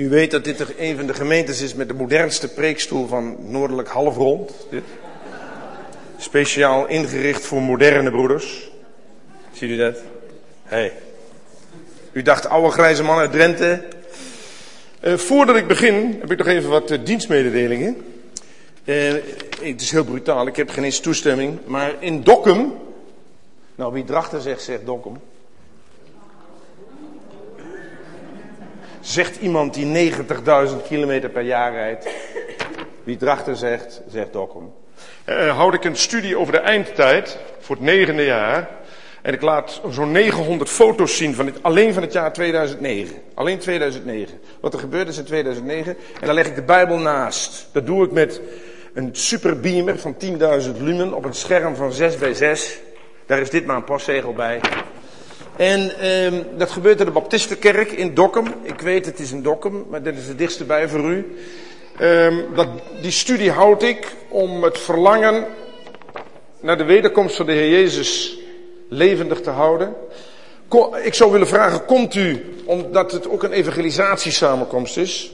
U weet dat dit een van de gemeentes is met de modernste preekstoel van Noordelijk Halfrond. Dit. Speciaal ingericht voor moderne broeders. Ziet u dat? Hey. U dacht oude grijze man uit Drenthe. Uh, voordat ik begin heb ik nog even wat uh, dienstmededelingen. Uh, het is heel brutaal, ik heb geen eens toestemming. Maar in Dokkum. Nou, wie drachter zegt, zegt Dokkum. Zegt iemand die 90.000 kilometer per jaar rijdt. Wie Drachter zegt, zegt Dokkum. Uh, houd ik een studie over de eindtijd voor het negende jaar. En ik laat zo'n 900 foto's zien van het, alleen van het jaar 2009. Alleen 2009. Wat er gebeurd is in 2009. En dan leg ik de Bijbel naast. Dat doe ik met een superbeamer van 10.000 lumen op een scherm van 6 bij 6. Daar is dit maar een postzegel bij. En ehm, dat gebeurt in de Baptistenkerk in Dokkum. Ik weet het is in Dokkum, maar dit is het dichtste bij voor u. Ehm, dat, die studie houd ik om het verlangen naar de wederkomst van de Heer Jezus levendig te houden. ik zou willen vragen, komt u, omdat het ook een evangelisatiesamenkomst is,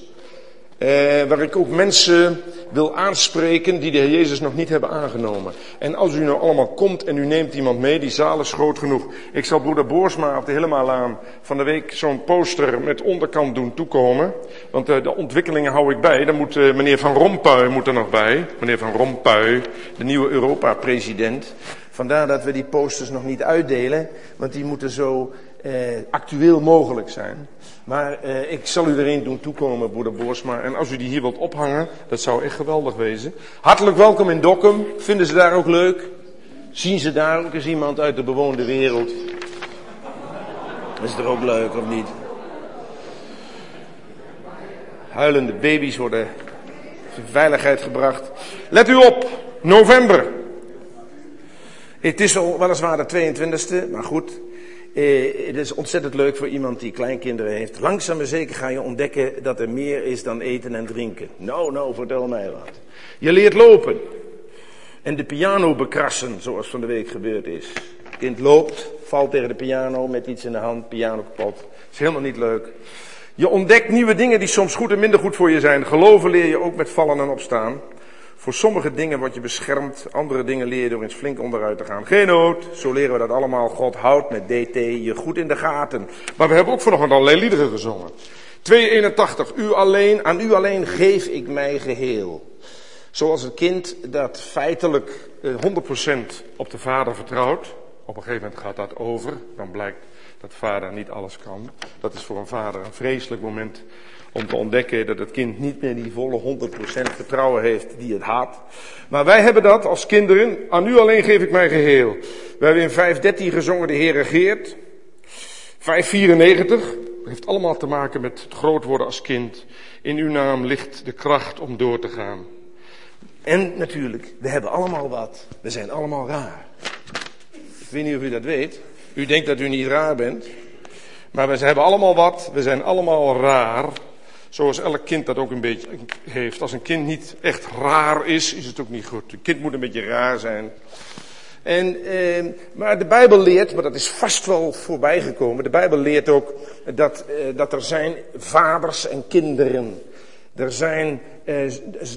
eh, waar ik ook mensen wil aanspreken die de Heer Jezus nog niet hebben aangenomen. En als u nou allemaal komt en u neemt iemand mee, die zaal is groot genoeg. Ik zal broeder Boersma op de Hellemaalaan van de week zo'n poster met onderkant doen toekomen. Want uh, de ontwikkelingen hou ik bij. Dan moet uh, meneer Van Rompuy moet er nog bij. Meneer Van Rompuy, de nieuwe Europa-president. Vandaar dat we die posters nog niet uitdelen, want die moeten zo eh, actueel mogelijk zijn. Maar eh, ik zal u erin doen toekomen, broeder Boersma. En als u die hier wilt ophangen, dat zou echt geweldig wezen. Hartelijk welkom in Dokkum. Vinden ze daar ook leuk? Zien ze daar ook eens iemand uit de bewoonde wereld? Is het er ook leuk of niet? Huilende baby's worden in veiligheid gebracht. Let u op, november. Het is al weliswaar de 22e, maar goed. Eh, het is ontzettend leuk voor iemand die kleinkinderen heeft. Langzaam maar zeker ga je ontdekken dat er meer is dan eten en drinken. Nou, nou, vertel mij wat. Je leert lopen. En de piano bekrassen, zoals van de week gebeurd is. Kind loopt, valt tegen de piano met iets in de hand, piano kapot. Is helemaal niet leuk. Je ontdekt nieuwe dingen die soms goed en minder goed voor je zijn. Geloven leer je ook met vallen en opstaan. Voor sommige dingen word je beschermd, andere dingen leer je door eens flink onderuit te gaan. Geen nood, zo leren we dat allemaal. God houdt met DT je goed in de gaten. Maar we hebben ook vanochtend allerlei liederen gezongen. 281, u alleen, aan u alleen geef ik mij geheel. Zoals een kind dat feitelijk 100% eh, op de vader vertrouwt. Op een gegeven moment gaat dat over. Dan blijkt dat vader niet alles kan. Dat is voor een vader een vreselijk moment om te ontdekken dat het kind niet meer die volle 100% vertrouwen heeft die het had. Maar wij hebben dat als kinderen, aan u alleen geef ik mijn geheel. We hebben in 513 gezongen de Heer regeert. 594 heeft allemaal te maken met het groot worden als kind. In uw naam ligt de kracht om door te gaan. En natuurlijk, we hebben allemaal wat. We zijn allemaal raar. Ik weet niet of u dat weet. U denkt dat u niet raar bent. Maar we hebben allemaal wat. We zijn allemaal raar. Zoals elk kind dat ook een beetje heeft. Als een kind niet echt raar is, is het ook niet goed. Een kind moet een beetje raar zijn. En, eh, maar de Bijbel leert, maar dat is vast wel voorbijgekomen. De Bijbel leert ook dat, eh, dat er zijn vaders en kinderen. Er zijn, eh,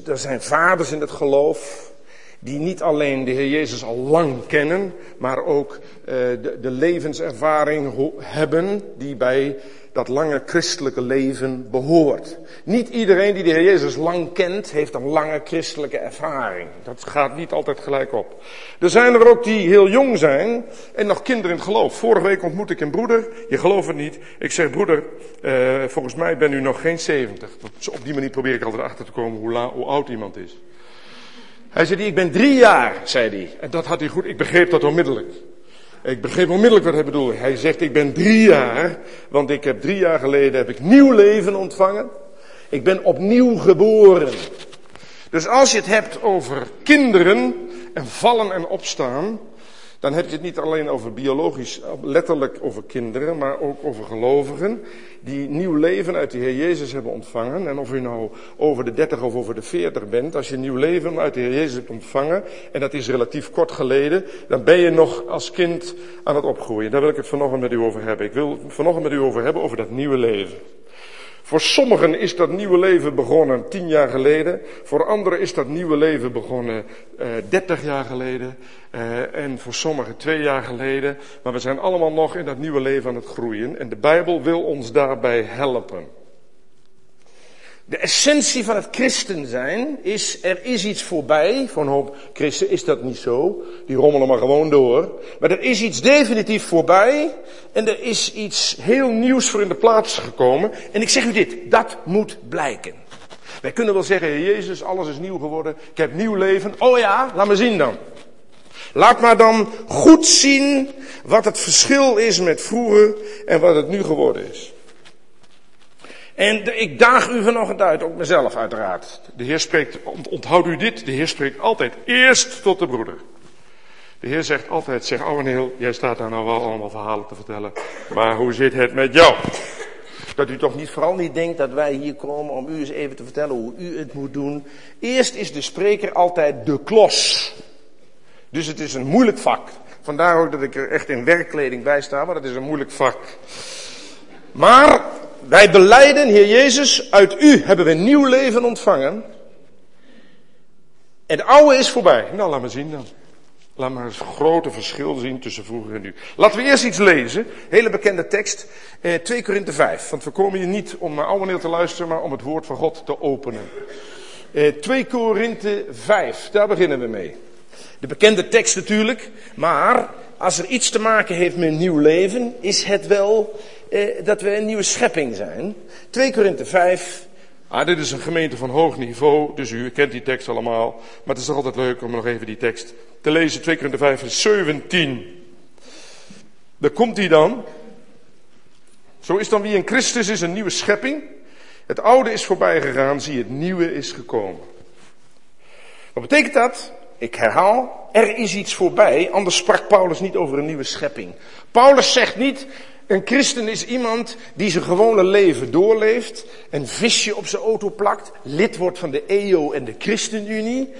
er zijn vaders in het geloof die niet alleen de Heer Jezus al lang kennen, maar ook uh, de, de, levenservaring hebben die bij dat lange christelijke leven behoort. Niet iedereen die de Heer Jezus lang kent, heeft een lange christelijke ervaring. Dat gaat niet altijd gelijk op. Er zijn er ook die heel jong zijn en nog kinderen in het geloof. Vorige week ontmoette ik een broeder, je gelooft het niet. Ik zeg, broeder, uh, volgens mij ben u nog geen 70. Op die manier probeer ik altijd achter te komen hoe, hoe oud iemand is. Hij zei, ik ben drie jaar, zei hij. En dat had hij goed, ik begreep dat onmiddellijk. Ik begreep onmiddellijk wat hij bedoelde. Hij zegt, ik ben drie jaar, want ik heb drie jaar geleden heb ik nieuw leven ontvangen. Ik ben opnieuw geboren. Dus als je het hebt over kinderen en vallen en opstaan, dan heb je het niet alleen over biologisch, letterlijk over kinderen, maar ook over gelovigen die nieuw leven uit de Heer Jezus hebben ontvangen. En of u nou over de 30 of over de 40 bent, als je nieuw leven uit de Heer Jezus hebt ontvangen, en dat is relatief kort geleden, dan ben je nog als kind aan het opgroeien. Daar wil ik het vanochtend met u over hebben. Ik wil vanochtend met u over hebben over dat nieuwe leven. Voor sommigen is dat nieuwe leven begonnen tien jaar geleden. Voor anderen is dat nieuwe leven begonnen uh, dertig jaar geleden. Uh, en voor sommigen twee jaar geleden. Maar we zijn allemaal nog in dat nieuwe leven aan het groeien. En de Bijbel wil ons daarbij helpen. De essentie van het christen zijn is, er is iets voorbij. Voor een hoop christen is dat niet zo. Die rommelen maar gewoon door. Maar er is iets definitief voorbij. En er is iets heel nieuws voor in de plaats gekomen. En ik zeg u dit, dat moet blijken. Wij kunnen wel zeggen, Jezus, alles is nieuw geworden. Ik heb nieuw leven. Oh ja, laat me zien dan. Laat maar dan goed zien wat het verschil is met vroeger en wat het nu geworden is. En ik daag u vanochtend uit, ook mezelf uiteraard. De Heer spreekt, onthoud u dit, de Heer spreekt altijd eerst tot de broeder. De Heer zegt altijd, zeg Ouweneel, jij staat daar nou wel allemaal verhalen te vertellen, maar hoe zit het met jou? Dat u toch niet, vooral niet denkt dat wij hier komen om u eens even te vertellen hoe u het moet doen. Eerst is de spreker altijd de klos. Dus het is een moeilijk vak. Vandaar ook dat ik er echt in werkkleding bij sta, maar het is een moeilijk vak. Maar wij beleiden, Heer Jezus, uit u hebben we nieuw leven ontvangen. En het oude is voorbij. Nou, laat maar zien dan. Laat maar eens grote verschil zien tussen vroeger en nu. Laten we eerst iets lezen. Hele bekende tekst. Eh, 2 Korinthe 5. Want we komen hier niet om naar oude te luisteren, maar om het woord van God te openen. Eh, 2 Korinthe 5. Daar beginnen we mee. De bekende tekst natuurlijk. Maar als er iets te maken heeft met nieuw leven, is het wel eh, dat we een nieuwe schepping zijn. 2 Korinthe 5. Ah, dit is een gemeente van hoog niveau, dus u kent die tekst allemaal. Maar het is toch altijd leuk om nog even die tekst te lezen. 2 Korinthe 5 vers 17. Daar komt hij dan. Zo is dan wie in Christus is een nieuwe schepping. Het oude is voorbij gegaan, zie het nieuwe is gekomen. Wat betekent dat? Ik herhaal, er is iets voorbij, anders sprak Paulus niet over een nieuwe schepping. Paulus zegt niet, een christen is iemand die zijn gewone leven doorleeft, een visje op zijn auto plakt, lid wordt van de EO en de ChristenUnie,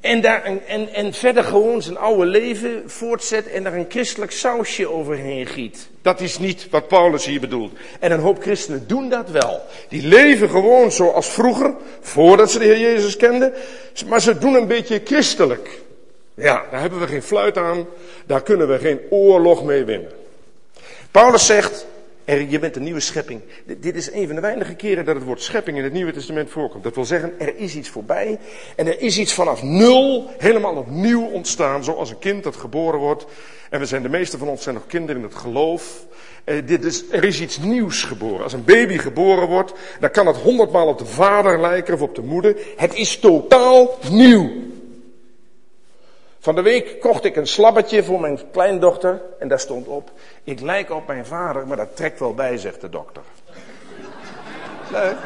en, daar en, en verder gewoon zijn oude leven voortzet en daar een christelijk sausje overheen giet. Dat is niet wat Paulus hier bedoelt. En een hoop christenen doen dat wel. Die leven gewoon zoals vroeger, voordat ze de Heer Jezus kenden, maar ze doen een beetje christelijk. Ja, daar hebben we geen fluit aan, daar kunnen we geen oorlog mee winnen. Paulus zegt, er, je bent een nieuwe schepping. Dit is een van de weinige keren dat het woord schepping in het Nieuwe Testament voorkomt. Dat wil zeggen, er is iets voorbij en er is iets vanaf nul helemaal opnieuw ontstaan, zoals een kind dat geboren wordt. En we zijn, de meeste van ons zijn nog kinderen in het geloof. Eh, dit is, er is iets nieuws geboren. Als een baby geboren wordt, dan kan het honderdmaal op de vader lijken of op de moeder. Het is totaal nieuw. Van de week kocht ik een slabbetje voor mijn kleindochter en daar stond op, ik lijk op mijn vader, maar dat trekt wel bij, zegt de dokter. Leuk.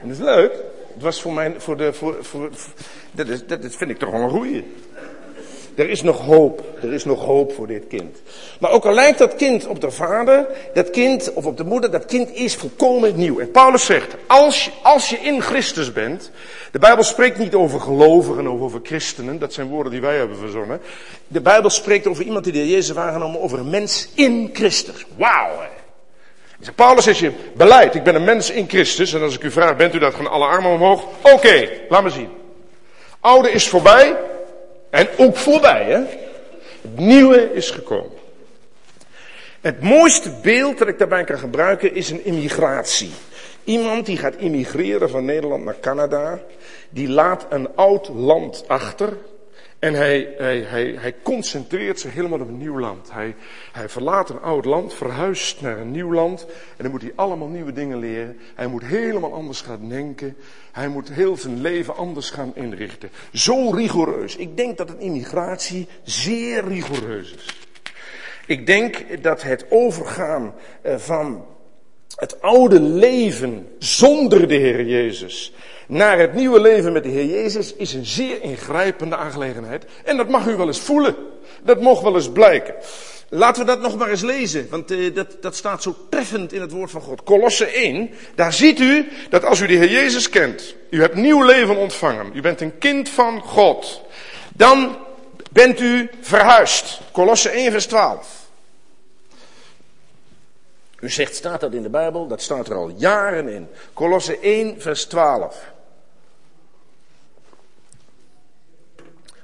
En dat is leuk. Het was voor mijn, voor de, voor, voor, dat, is, dat vind ik toch wel een goeie. Er is nog hoop. Er is nog hoop voor dit kind. Maar ook al lijkt dat kind op de vader, dat kind, of op de moeder, dat kind is volkomen nieuw. En Paulus zegt, als als je in Christus bent, de Bijbel spreekt niet over gelovigen of over christenen, dat zijn woorden die wij hebben verzonnen. De Bijbel spreekt over iemand die de Jezus waargenomen, over een mens in Christus. Wauw! Paulus is je beleid, ik ben een mens in Christus. En als ik u vraag, bent u dat? Gaan alle armen omhoog? Oké, laat me zien. Oude is voorbij, en ook voorbij, hè? Het nieuwe is gekomen. Het mooiste beeld dat ik daarbij kan gebruiken is een immigratie. Iemand die gaat immigreren van Nederland naar Canada, die laat een oud land achter, en hij, hij, hij, hij concentreert zich helemaal op een nieuw land. Hij, hij verlaat een oud land, verhuist naar een nieuw land. En dan moet hij allemaal nieuwe dingen leren. Hij moet helemaal anders gaan denken. Hij moet heel zijn leven anders gaan inrichten. Zo rigoureus. Ik denk dat een immigratie zeer rigoureus is. Ik denk dat het overgaan eh, van het oude leven zonder de Heer Jezus naar het nieuwe leven met de Heer Jezus is een zeer ingrijpende aangelegenheid. En dat mag u wel eens voelen. Dat mocht wel eens blijken. Laten we dat nog maar eens lezen, want uh, dat, dat staat zo treffend in het woord van God. Kolosse 1, daar ziet u dat als u de Heer Jezus kent, u hebt nieuw leven ontvangen, u bent een kind van God, dan bent u verhuisd. Kolosse 1 vers 12. U zegt, staat dat in de Bijbel? Dat staat er al jaren in. Kolosse 1, vers 12.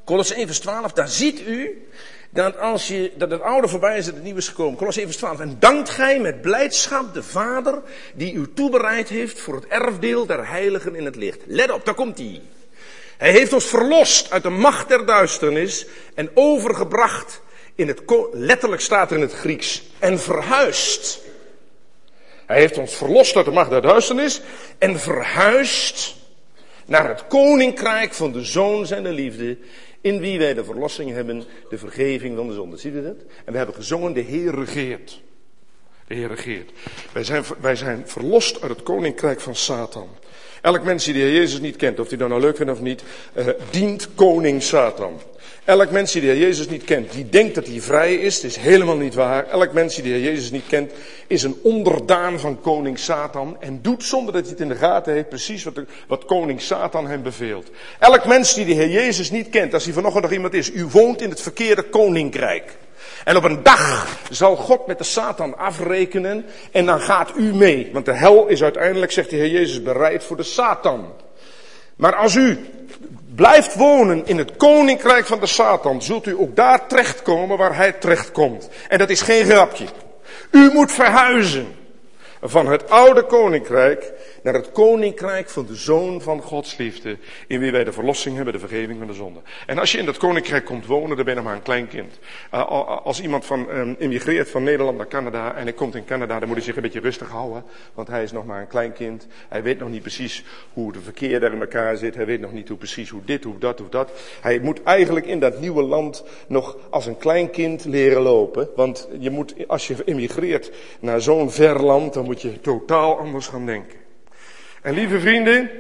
Kolosse 1, vers 12, daar ziet u dat als je, dat het oude voorbij is, dat het nieuwe is gekomen. Kolosse 1, vers 12. En dankt gij met blijdschap de Vader die u toebereid heeft voor het erfdeel der heiligen in het licht. Let op, daar komt hij. Hij heeft ons verlost uit de macht der duisternis en overgebracht in het, letterlijk staat er in het Grieks, en verhuist. Hij heeft ons verlost uit de macht der duisternis en verhuist naar het koninkrijk van de zoon zijn de liefde, in wie wij de verlossing hebben, de vergeving van de zonde. Ziet u dat? En we hebben gezongen, de Heer regeert. De Heer regeert. Wij zijn, wij zijn verlost uit het koninkrijk van Satan. Elk mens die de Heer Jezus niet kent, of hij dat nou leuk vindt of niet, uh, dient koning Satan. Elk mens die de Heer Jezus niet kent, die denkt dat hij vrij is, dat is helemaal niet waar. Elk mens die de Heer Jezus niet kent, is een onderdaan van koning Satan en doet zonder dat hij het in de gaten heeft precies wat, wat koning Satan hem beveelt. Elk mens die de Heer Jezus niet kent, als hij vanochtend nog iemand is, u woont in het verkeerde koninkrijk. En op een dag zal God met de Satan afrekenen en dan gaat u mee. Want de hel is uiteindelijk, zegt de Heer Jezus, bereid voor de Satan. Maar als u blijft wonen in het koninkrijk van de Satan, zult u ook daar terechtkomen waar hij terechtkomt. En dat is geen grapje. U moet verhuizen van het oude koninkrijk naar het koninkrijk van de zoon van Gods liefde, in wie wij de verlossing hebben, de vergeving van de zonde. En als je in dat koninkrijk komt wonen, dan ben je nog maar een klein kind. Uh, als iemand van um, immigreert van Nederland naar Canada en hij komt in Canada, dan moet hij zich een beetje rustig houden, want hij is nog maar een klein kind. Hij weet nog niet precies hoe de verkeer daar in elkaar zit. Hij weet nog niet hoe precies hoe dit, hoe dat, hoe dat. Hij moet eigenlijk in dat nieuwe land nog als een klein kind leren lopen, want je moet, als je immigreert naar zo'n ver land, dan moet je totaal anders gaan denken. En lieve vrienden,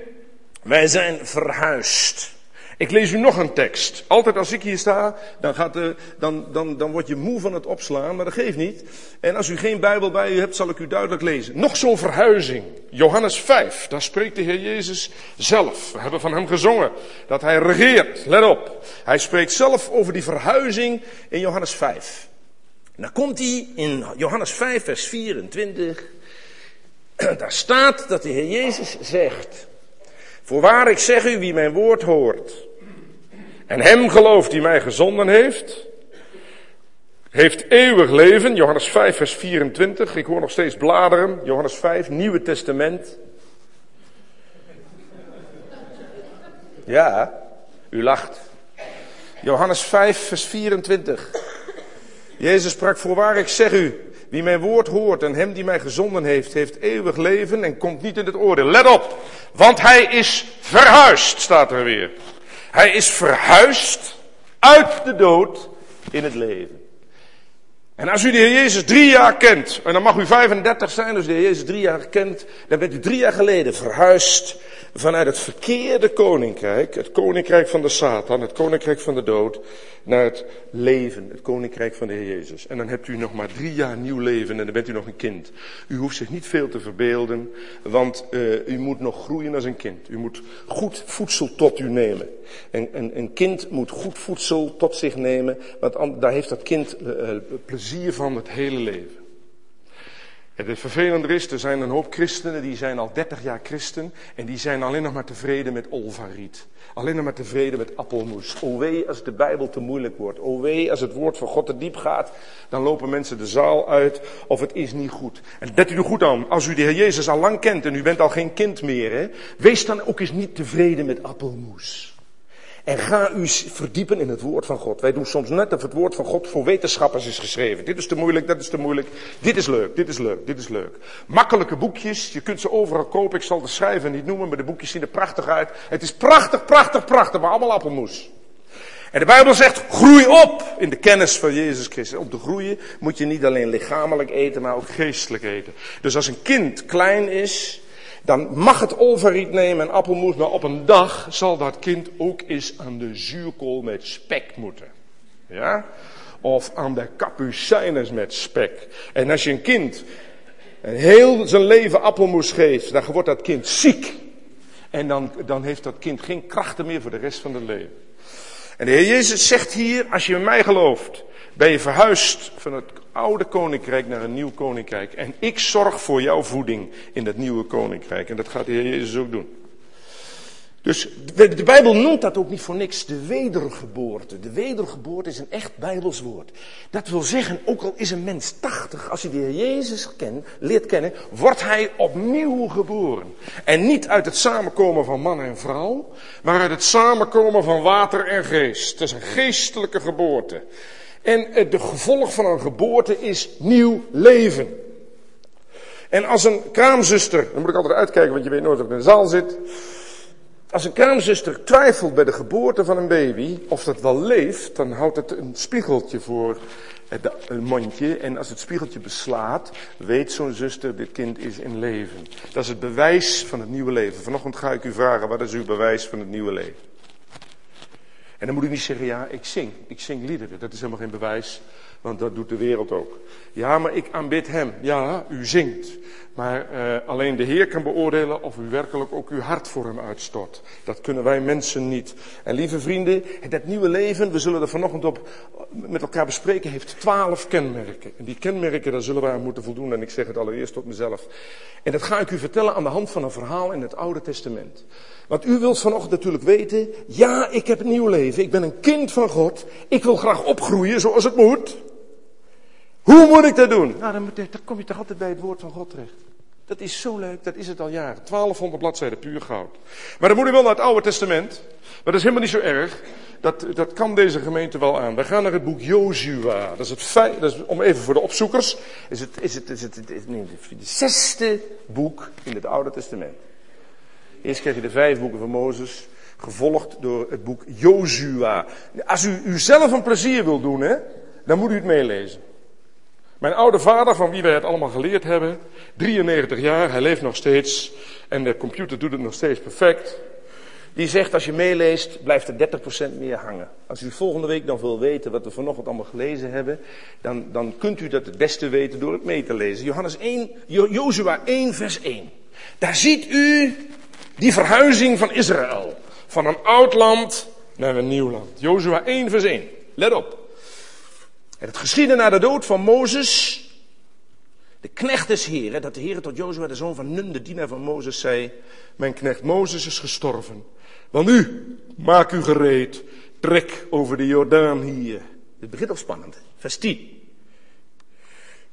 wij zijn verhuisd. Ik lees u nog een tekst. Altijd als ik hier sta, dan, gaat dan, dan, dan word je moe van het opslaan, maar dat geeft niet. En als u geen Bijbel bij u hebt, zal ik u duidelijk lezen. Nog zo'n verhuizing. Johannes 5, daar spreekt de Heer Jezus zelf. We hebben van hem gezongen dat hij regeert. Let op. Hij spreekt zelf over die verhuizing in Johannes 5. En dan komt hij in Johannes 5, vers 24. Daar staat dat de Heer Jezus zegt, voorwaar ik zeg u wie mijn woord hoort en hem gelooft die mij gezonden heeft, heeft eeuwig leven. Johannes 5 vers 24, ik hoor nog steeds bladeren. Johannes 5, Nieuwe Testament. Ja, u lacht. Johannes 5 vers 24. Jezus sprak, voorwaar ik zeg u, wie mijn woord hoort en hem die mij gezonden heeft, heeft eeuwig leven en komt niet in het oordeel. Let op, want hij is verhuisd, staat er weer. Hij is verhuisd uit de dood in het leven. En als u de Heer Jezus drie jaar kent, en dan mag u 35 zijn, dus de Heer Jezus drie jaar kent, dan bent u drie jaar geleden verhuisd vanuit het verkeerde koninkrijk, het koninkrijk van de Satan, het koninkrijk van de dood, naar het leven, het koninkrijk van de Heer Jezus. En dan hebt u nog maar drie jaar nieuw leven en dan bent u nog een kind. U hoeft zich niet veel te verbeelden, want uh, u moet nog groeien als een kind. U moet goed voedsel tot u nemen. En, en een kind moet goed voedsel tot zich nemen, want daar heeft dat kind uh, plezier van het hele leven. Het vervelende is, er zijn een hoop christenen die zijn al 30 jaar christen en die zijn alleen nog maar tevreden met olvariet. Alleen nog maar tevreden met appelmoes. O wee als de Bijbel te moeilijk wordt. O wee als het woord van God te diep gaat, dan lopen mensen de zaal uit of het is niet goed. En let u er goed aan, als u de Heer Jezus al lang kent en u bent al geen kind meer, hè, wees dan ook eens niet tevreden met appelmoes. En ga u verdiepen in het woord van God. Wij doen soms net of het woord van God voor wetenschappers is geschreven. Dit is te moeilijk, dat is te moeilijk. Dit is leuk, dit is leuk, dit is leuk. Makkelijke boekjes, je kunt ze overal kopen. Ik zal de schrijver niet noemen, maar de boekjes zien er prachtig uit. Het is prachtig, prachtig, prachtig, maar allemaal appelmoes. En de Bijbel zegt, groei op in de kennis van Jezus Christus. Om te groeien moet je niet alleen lichamelijk eten, maar ook geestelijk eten. Dus als een kind klein is, dan mag het olveriet nemen en appelmoes, maar op een dag zal dat kind ook eens aan de zuurkool met spek moeten. Ja? Of aan de kapucijnes met spek. En als je een kind een heel zijn leven appelmoes geeft, dan wordt dat kind ziek. En dan, dan heeft dat kind geen krachten meer voor de rest van het leven. En de Heer Jezus zegt hier, als je in mij gelooft, ben je verhuisd van het oude koninkrijk naar een nieuw koninkrijk. En ik zorg voor jouw voeding in dat nieuwe koninkrijk. En dat gaat de Heer Jezus ook doen. Dus de, Bijbel noemt dat ook niet voor niks de wedergeboorte. De wedergeboorte is een echt Bijbels woord. Dat wil zeggen, ook al is een mens tachtig, als je de Jezus ken, leert kennen, wordt hij opnieuw geboren. En niet uit het samenkomen van man en vrouw, maar uit het samenkomen van water en geest. Het is een geestelijke geboorte. En de gevolg van een geboorte is nieuw leven. En als een kraamzuster, dan moet ik altijd uitkijken, want je weet nooit of ik in de zaal zit. Als een kraamzuster twijfelt bij de geboorte van een baby of dat wel leeft, dan houdt het een spiegeltje voor het mondje. En als het spiegeltje beslaat, weet zo'n zuster, dit kind is in leven. Dat is het bewijs van het nieuwe leven. Vanochtend ga ik u vragen, wat is uw bewijs van het nieuwe leven? En dan moet u niet zeggen, ja, ik zing. Ik zing liederen. Dat is helemaal geen bewijs, want dat doet de wereld ook. Ja, maar ik aanbid hem. Ja, u zingt. Maar uh, alleen de Heer kan beoordelen of u werkelijk ook uw hart voor hem uitstort. Dat kunnen wij mensen niet. En lieve vrienden, dat nieuwe leven, we zullen er vanochtend op met elkaar bespreken, heeft twaalf kenmerken. En die kenmerken, daar zullen wij aan moeten voldoen. En ik zeg het allereerst tot mezelf. En dat ga ik u vertellen aan de hand van een verhaal in het Oude Testament. Want u wilt vanochtend natuurlijk weten, ja, ik heb een nieuw leven. Ik ben een kind van God. Ik wil graag opgroeien zoals het moet. Hoe moet ik dat doen? Nou, dan, kom je toch altijd bij het woord van God terecht. Dat is zo leuk, dat is het al jaren. 1200 bladzijden, puur goud. Maar dan moet u wel naar het Oude Testament. Maar dat is helemaal niet zo erg. Dat, dat kan deze gemeente wel aan. We gaan naar het boek Jozua. Dat is het feit, dat is, om even voor de opzoekers. Is het, is het, is het, is het, nee, het zesde boek in het Oude Testament. Eerst krijg je de vijf boeken van Mozes, gevolgd door het boek Jozua. Als u uzelf een plezier wilt doen, hè, dan moet u het meelezen. Mijn oude vader, van wie wij het allemaal geleerd hebben, 93 jaar, hij leeft nog steeds en de computer doet het nog steeds perfect. Die zegt als je meeleest, blijft er 30% meer hangen. Als u volgende week dan wil weten wat we vanochtend allemaal gelezen hebben, dan, dan kunt u dat het beste weten door het mee te lezen. Johannes 1, Jozua 1 vers 1. Daar ziet u die verhuizing van Israël. Van een oud land naar een nieuw land. Jozua 1 vers 1. Let op. En het geschiedde na de dood van Mozes, de knecht des Heren, dat de Heer tot Jozua, de zoon van Nun, de dienaar van Mozes, zei, mijn knecht Mozes is gestorven. Want nu, maak u gereed, trek over de Jordaan hier. Het begint al spannend, vers 10.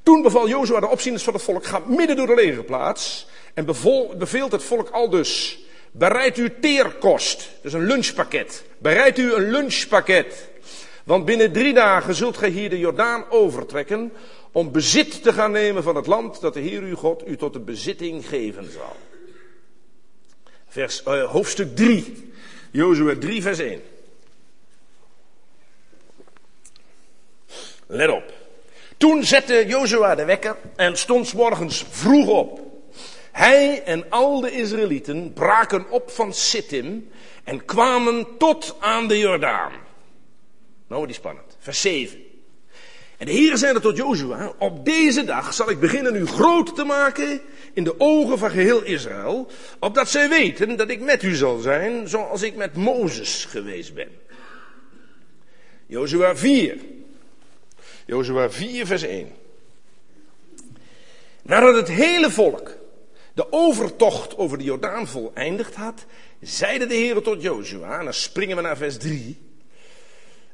Toen beval Jozua de opzieners van het volk, ga midden door de legerplaats en beveelt het volk al dus, bereid u teerkost, dus een lunchpakket. Bereid u een lunchpakket. Want binnen drie dagen zult gij hier de Jordaan overtrekken om bezit te gaan nemen van het land dat de Heer uw God u tot de bezitting geven zal. Vers, uh, hoofdstuk 3, Jozua 3 vers 1. Let op. Toen zette Jozua de wekker en stond morgens vroeg op. Hij en al de Israëlieten braken op van Sittim en kwamen tot aan de Jordaan. Nou, die spannend. Vers 7. En de Heer zeide tot Jozua, op deze dag zal ik beginnen u groot te maken in de ogen van geheel Israël, opdat zij weten dat ik met u zal zijn, zoals ik met Mozes geweest ben. Jozua 4. Jozua 4 vers 1. Nadat het hele volk de overtocht over de Jordaan voleindigd had, zeide de Heer tot Jozua, en dan springen we naar vers 3.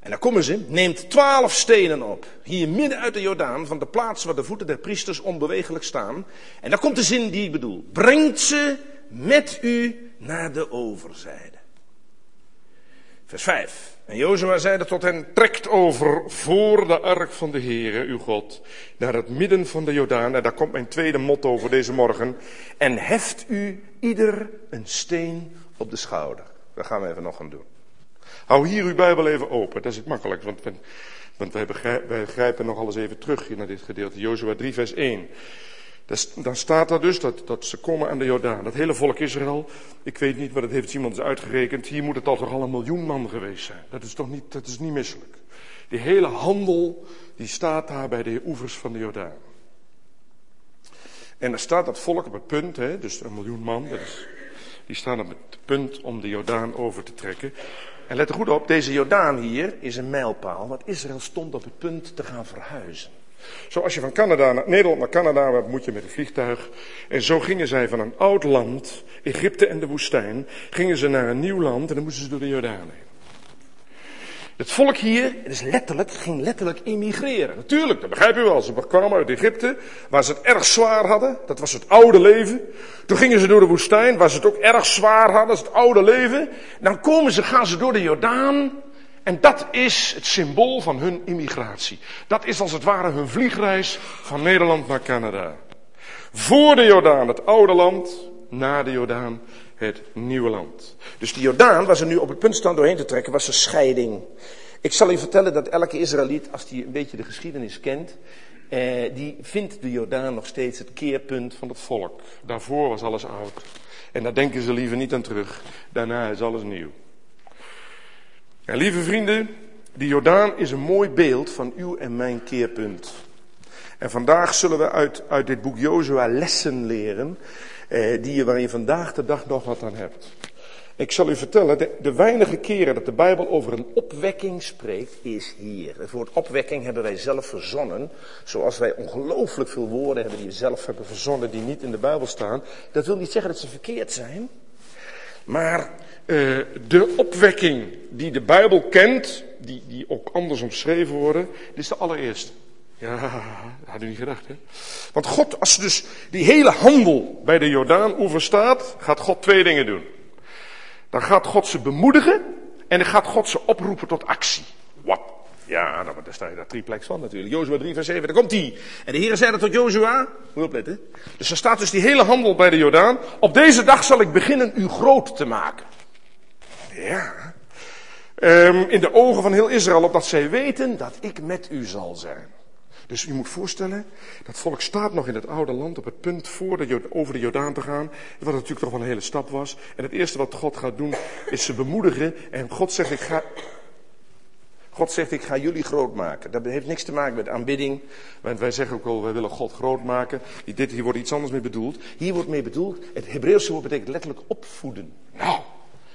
En dan komen ze, neemt twaalf stenen op, hier midden uit de Jordaan, van de plaats waar de voeten der priesters onbewegelijk staan. En dan komt de zin die ik bedoel. Brengt ze met u naar de overzijde. Vers 5. En Jozua zeide tot hen, trekt over voor de ark van de Heere, uw God, naar het midden van de Jordaan. En daar komt mijn tweede motto voor deze morgen. En heft u ieder een steen op de schouder. Dat gaan we even nog gaan doen. Hou hier uw Bijbel even open, dat is het makkelijk, want, want wij, grijpen nog alles even terug naar dit gedeelte. Jozua 3 vers 1. Dan staat er dus dat, dat ze komen aan de Jordaan. Dat hele volk Israël, ik weet niet, maar dat heeft iemand eens uitgerekend. Hier moet het al toch al een miljoen man geweest zijn. Dat is toch niet, dat is niet misselijk. Die hele handel, die staat daar bij de oevers van de Jordaan. En dan staat dat volk op het punt, hè, dus een miljoen man, dat is, die staan op het punt om de Jordaan over te trekken. En let er goed op, deze Jordaan hier is een mijlpaal, want Israël stond op het punt te gaan verhuizen. Zoals je van Canada naar Nederland naar Canada moet je met een vliegtuig. En zo gingen zij van een oud land, Egypte en de woestijn, gingen ze naar een nieuw land en dan moesten ze door de Jordaan heen. Het volk hier, het is letterlijk, ging letterlijk emigreren. Natuurlijk, dat begrijp je wel. Ze kwamen uit Egypte, waar ze het erg zwaar hadden. Dat was het oude leven. Toen gingen ze door de woestijn, waar ze het ook erg zwaar hadden. Dat is het oude leven. Dan komen ze, gaan ze door de Jordaan. En dat is het symbool van hun immigratie. Dat is als het ware hun vliegreis van Nederland naar Canada. Voor de Jordaan het oude land, na de Jordaan het nieuwe land. Dus die Jordaan, waar ze nu op het punt staan doorheen te trekken, was een scheiding. Ik zal u vertellen dat elke Israëliet, als die een beetje de geschiedenis kent, eh, die vindt de Jordaan nog steeds het keerpunt van het volk. Daarvoor was alles oud. En daar denken ze liever niet aan terug. Daarna is alles nieuw. En lieve vrienden, die Jordaan is een mooi beeld van uw en mijn keerpunt. En vandaag zullen we uit, uit dit boek Jozua lessen leren, eh, die je, waar je vandaag de dag nog wat aan hebt. Ik zal u vertellen, de, weinige keren dat de Bijbel over een opwekking spreekt, is hier. Het woord opwekking hebben wij zelf verzonnen, zoals wij ongelooflijk veel woorden hebben die we zelf hebben verzonnen, die niet in de Bijbel staan. Dat wil niet zeggen dat ze verkeerd zijn, maar uh, de opwekking die de Bijbel kent, die, die ook anders omschreven worden, is de allereerste. Ja, dat had u niet gedacht, hè? Want God, als dus die hele handel bij de Jordaan-oever staat, gaat God twee dingen doen. Dan gaat God ze bemoedigen en dan gaat God ze oproepen tot actie. Wat? Ja, nou, daar sta je daar triplex van natuurlijk. Jozua 3 vers 7, daar komt hij. En de Heer zei dat tot Jozua. Moet opletten. Dus er staat dus die hele handel bij de Jordaan. Op deze dag zal ik beginnen u groot te maken. Ja. Um, in de ogen van heel Israël, opdat zij weten dat ik met u zal zijn. Dus u moet voorstellen, dat volk staat nog in het oude land op het punt voor de, over de Jordaan te gaan. Wat natuurlijk toch wel een hele stap was. En het eerste wat God gaat doen, is ze bemoedigen. En God zegt, ik ga, God zegt, ik ga jullie groot maken. Dat heeft niks te maken met aanbidding. Want wij zeggen ook al, wij willen God groot maken. Dit, hier wordt iets anders mee bedoeld. Hier wordt mee bedoeld, het Hebreeuwse woord betekent letterlijk opvoeden. Nou,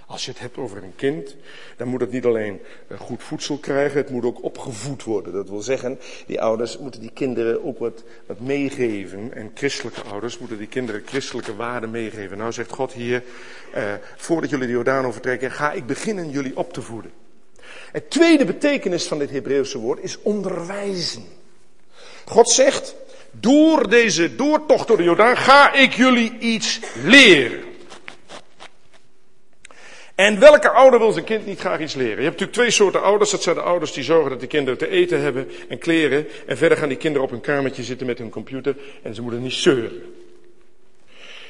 als je het hebt over een kind, dan moet het niet alleen eh, goed voedsel krijgen, het moet ook opgevoed worden. Dat wil zeggen, die ouders moeten die kinderen ook wat, wat meegeven. En christelijke ouders moeten die kinderen christelijke waarden meegeven. Nou zegt God hier, eh, voordat jullie de Jordaan overtrekken, ga ik beginnen jullie op te voeden. Het tweede betekenis van dit Hebreeuwse woord is onderwijzen. God zegt, door deze doortocht door de Jordaan ga ik jullie iets leren. En welke ouder wil zijn kind niet graag iets leren? Je hebt natuurlijk twee soorten ouders. Dat zijn de ouders die zorgen dat de kinderen te eten hebben en kleren. En verder gaan die kinderen op hun kamertje zitten met hun computer en ze moeten niet zeuren.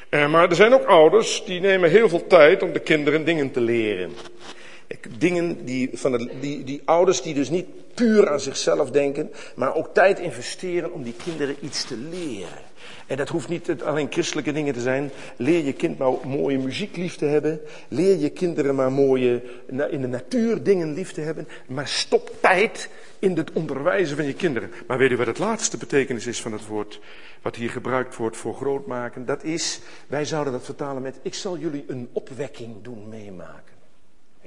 Uh, maar er zijn ook ouders die nemen heel veel tijd om de kinderen dingen te leren. Dingen die, van de, die, die ouders die dus niet puur aan zichzelf denken, maar ook tijd investeren om die kinderen iets te leren. En dat hoeft niet alleen christelijke dingen te zijn. Leer je kind maar mooie muziek lief te hebben. Leer je kinderen maar mooie, in de natuur dingen lief te hebben. Maar stop tijd in het onderwijzen van je kinderen. Maar weet u wat het laatste betekenis is van het woord wat hier gebruikt wordt voor grootmaken? Dat is, wij zouden dat vertalen met, ik zal jullie een opwekking doen meemaken.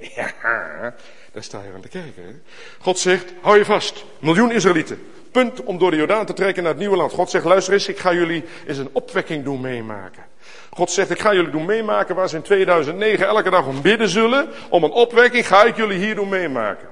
Ja, daar sta je aan te kijken. God zegt, hou je vast, miljoen Israëlieten punt om door de Jordaan te trekken naar het nieuwe land. God zegt, luister eens, ik ga jullie eens een opwekking doen meemaken. God zegt, ik ga jullie doen meemaken waar ze in 2009 elke dag om bidden zullen. Om een opwekking ga ik jullie hier doen meemaken.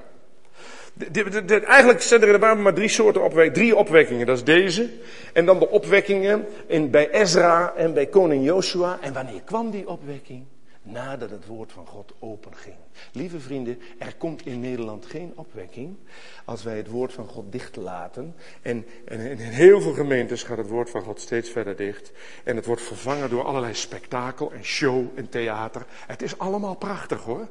De, eigenlijk zijn er in de Bijbel maar drie soorten opwekkingen. Drie opwekkingen, dat is deze. En dan de opwekkingen in, bij Ezra en bij koning Joshua. En wanneer kwam die opwekking? Nadat het woord van God openging. Lieve vrienden, er komt in Nederland geen opwekking als wij het woord van God dicht laten. En, en, in heel veel gemeentes gaat het woord van God steeds verder dicht. En het wordt vervangen door allerlei spektakel en show en theater. Het is allemaal prachtig hoor.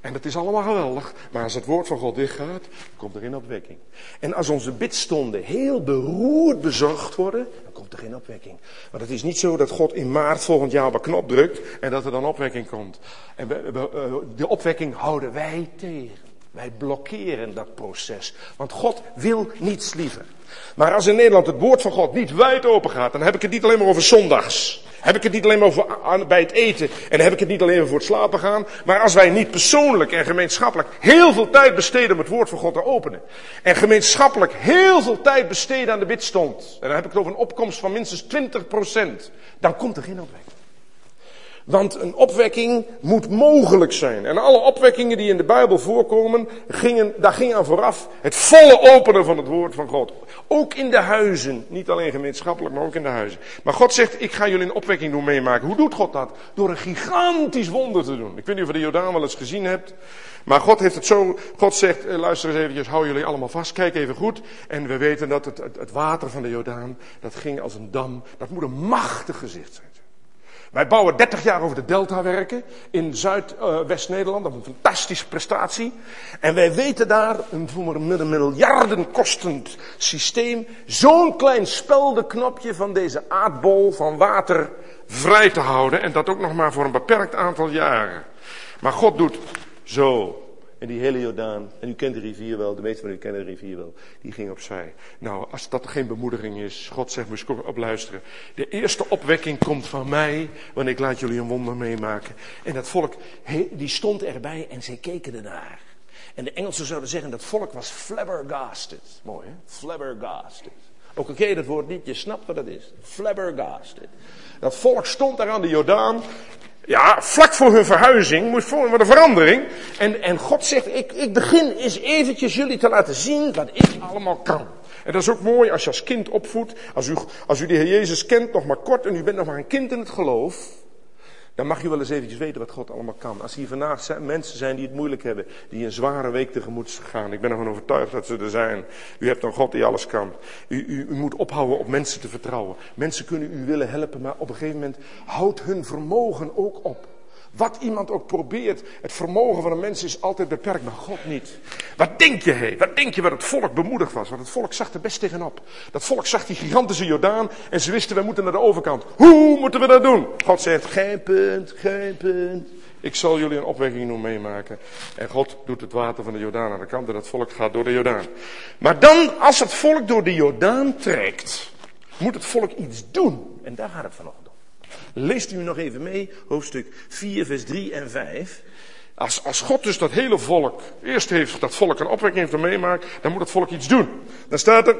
En het is allemaal geweldig. Maar als het woord van God dicht gaat, komt er geen opwekking. En als onze bidstonden heel beroerd bezorgd worden, dan komt er geen opwekking. Want het is niet zo dat God in maart volgend jaar op een knop drukt en dat er dan opwekking komt. En de opwekking houden wij tegen. Wij blokkeren dat proces. Want God wil niets liever. Maar als in Nederland het woord van God niet wijd open gaat, dan heb ik het niet alleen maar over zondags. Heb ik het niet alleen maar over, bij het eten en heb ik het niet alleen maar voor het slapen gaan. Maar als wij niet persoonlijk en gemeenschappelijk heel veel tijd besteden om het woord van God te openen. En gemeenschappelijk heel veel tijd besteden aan de bidstond. En dan heb ik het over een opkomst van minstens 20%. Dan komt er geen opwekking. Want een opwekking moet mogelijk zijn. En alle opwekkingen die in de Bijbel voorkomen, gingen, daar ging aan vooraf het volle openen van het woord van God. Ook in de huizen. Niet alleen gemeenschappelijk, maar ook in de huizen. Maar God zegt, ik ga jullie een opwekking doen meemaken. Hoe doet God dat? Door een gigantisch wonder te doen. Ik weet niet of je de Jordaan wel eens gezien hebt. Maar God heeft het zo, God zegt, eh, luister eens eventjes, hou jullie allemaal vast, kijk even goed. En we weten dat het, het, het water van de Jordaan, dat ging als een dam. Dat moet een machtig gezicht zijn. Wij bouwen 30 jaar over de Delta werken in Zuidwest-Nederland. Dat is een fantastische prestatie. En wij weten daar een voor een miljarden kostend systeem zo'n klein speldenknopje van deze aardbol van water vrij te houden. En dat ook nog maar voor een beperkt aantal jaren. Maar God doet zo. En die hele Jordaan, en u kent de rivier wel, de meeste van u kennen de rivier wel, die ging opzij. Nou, als dat geen bemoediging is, God zegt, moest op luisteren. De eerste opwekking komt van mij, want ik laat jullie een wonder meemaken. En dat volk, die stond erbij en zij keken ernaar. En de Engelsen zouden zeggen, dat volk was flabbergasted. Mooi hè, flabbergasted. Ook je dat woord niet, je snapt wat dat is. Flabbergasted. Dat volk stond daar aan de Jordaan ja, vlak voor hun verhuizing moest voor een verandering. En, en God zegt, ik, ik begin eens eventjes jullie te laten zien wat ik allemaal kan. En dat is ook mooi als je als kind opvoedt. Als u, als u de Heer Jezus kent, nog maar kort, en u bent nog maar een kind in het geloof. Dan mag je wel eens eventjes weten wat God allemaal kan. Als hier vandaag mensen zijn die het moeilijk hebben, die een zware week tegemoet gaan. Ik ben ervan overtuigd dat ze er zijn. U hebt een God die alles kan. U, u, u moet ophouden op mensen te vertrouwen. Mensen kunnen u willen helpen, maar op een gegeven moment houdt hun vermogen ook op. Wat iemand ook probeert, het vermogen van een mens is altijd beperkt, maar God niet. Wat denk je, hé? Wat denk je wat het volk bemoedigd was? Want het volk zag er best tegenop. Dat volk zag die gigantische Jordaan en ze wisten, we moeten naar de overkant. Hoe moeten we dat doen? God zegt, geen punt, geen punt. Ik zal jullie een opwekking doen meemaken. En God doet het water van de Jordaan aan de kant en het volk gaat door de Jordaan. Maar dan, als het volk door de Jordaan trekt, moet het volk iets doen. En daar gaat het vanochtend. Leest u nog even mee, hoofdstuk 4, vers 3 en 5. Als, als God dus dat hele volk, eerst heeft dat volk een opwekking heeft meemaakt, dan moet het volk iets doen. Dan staat er,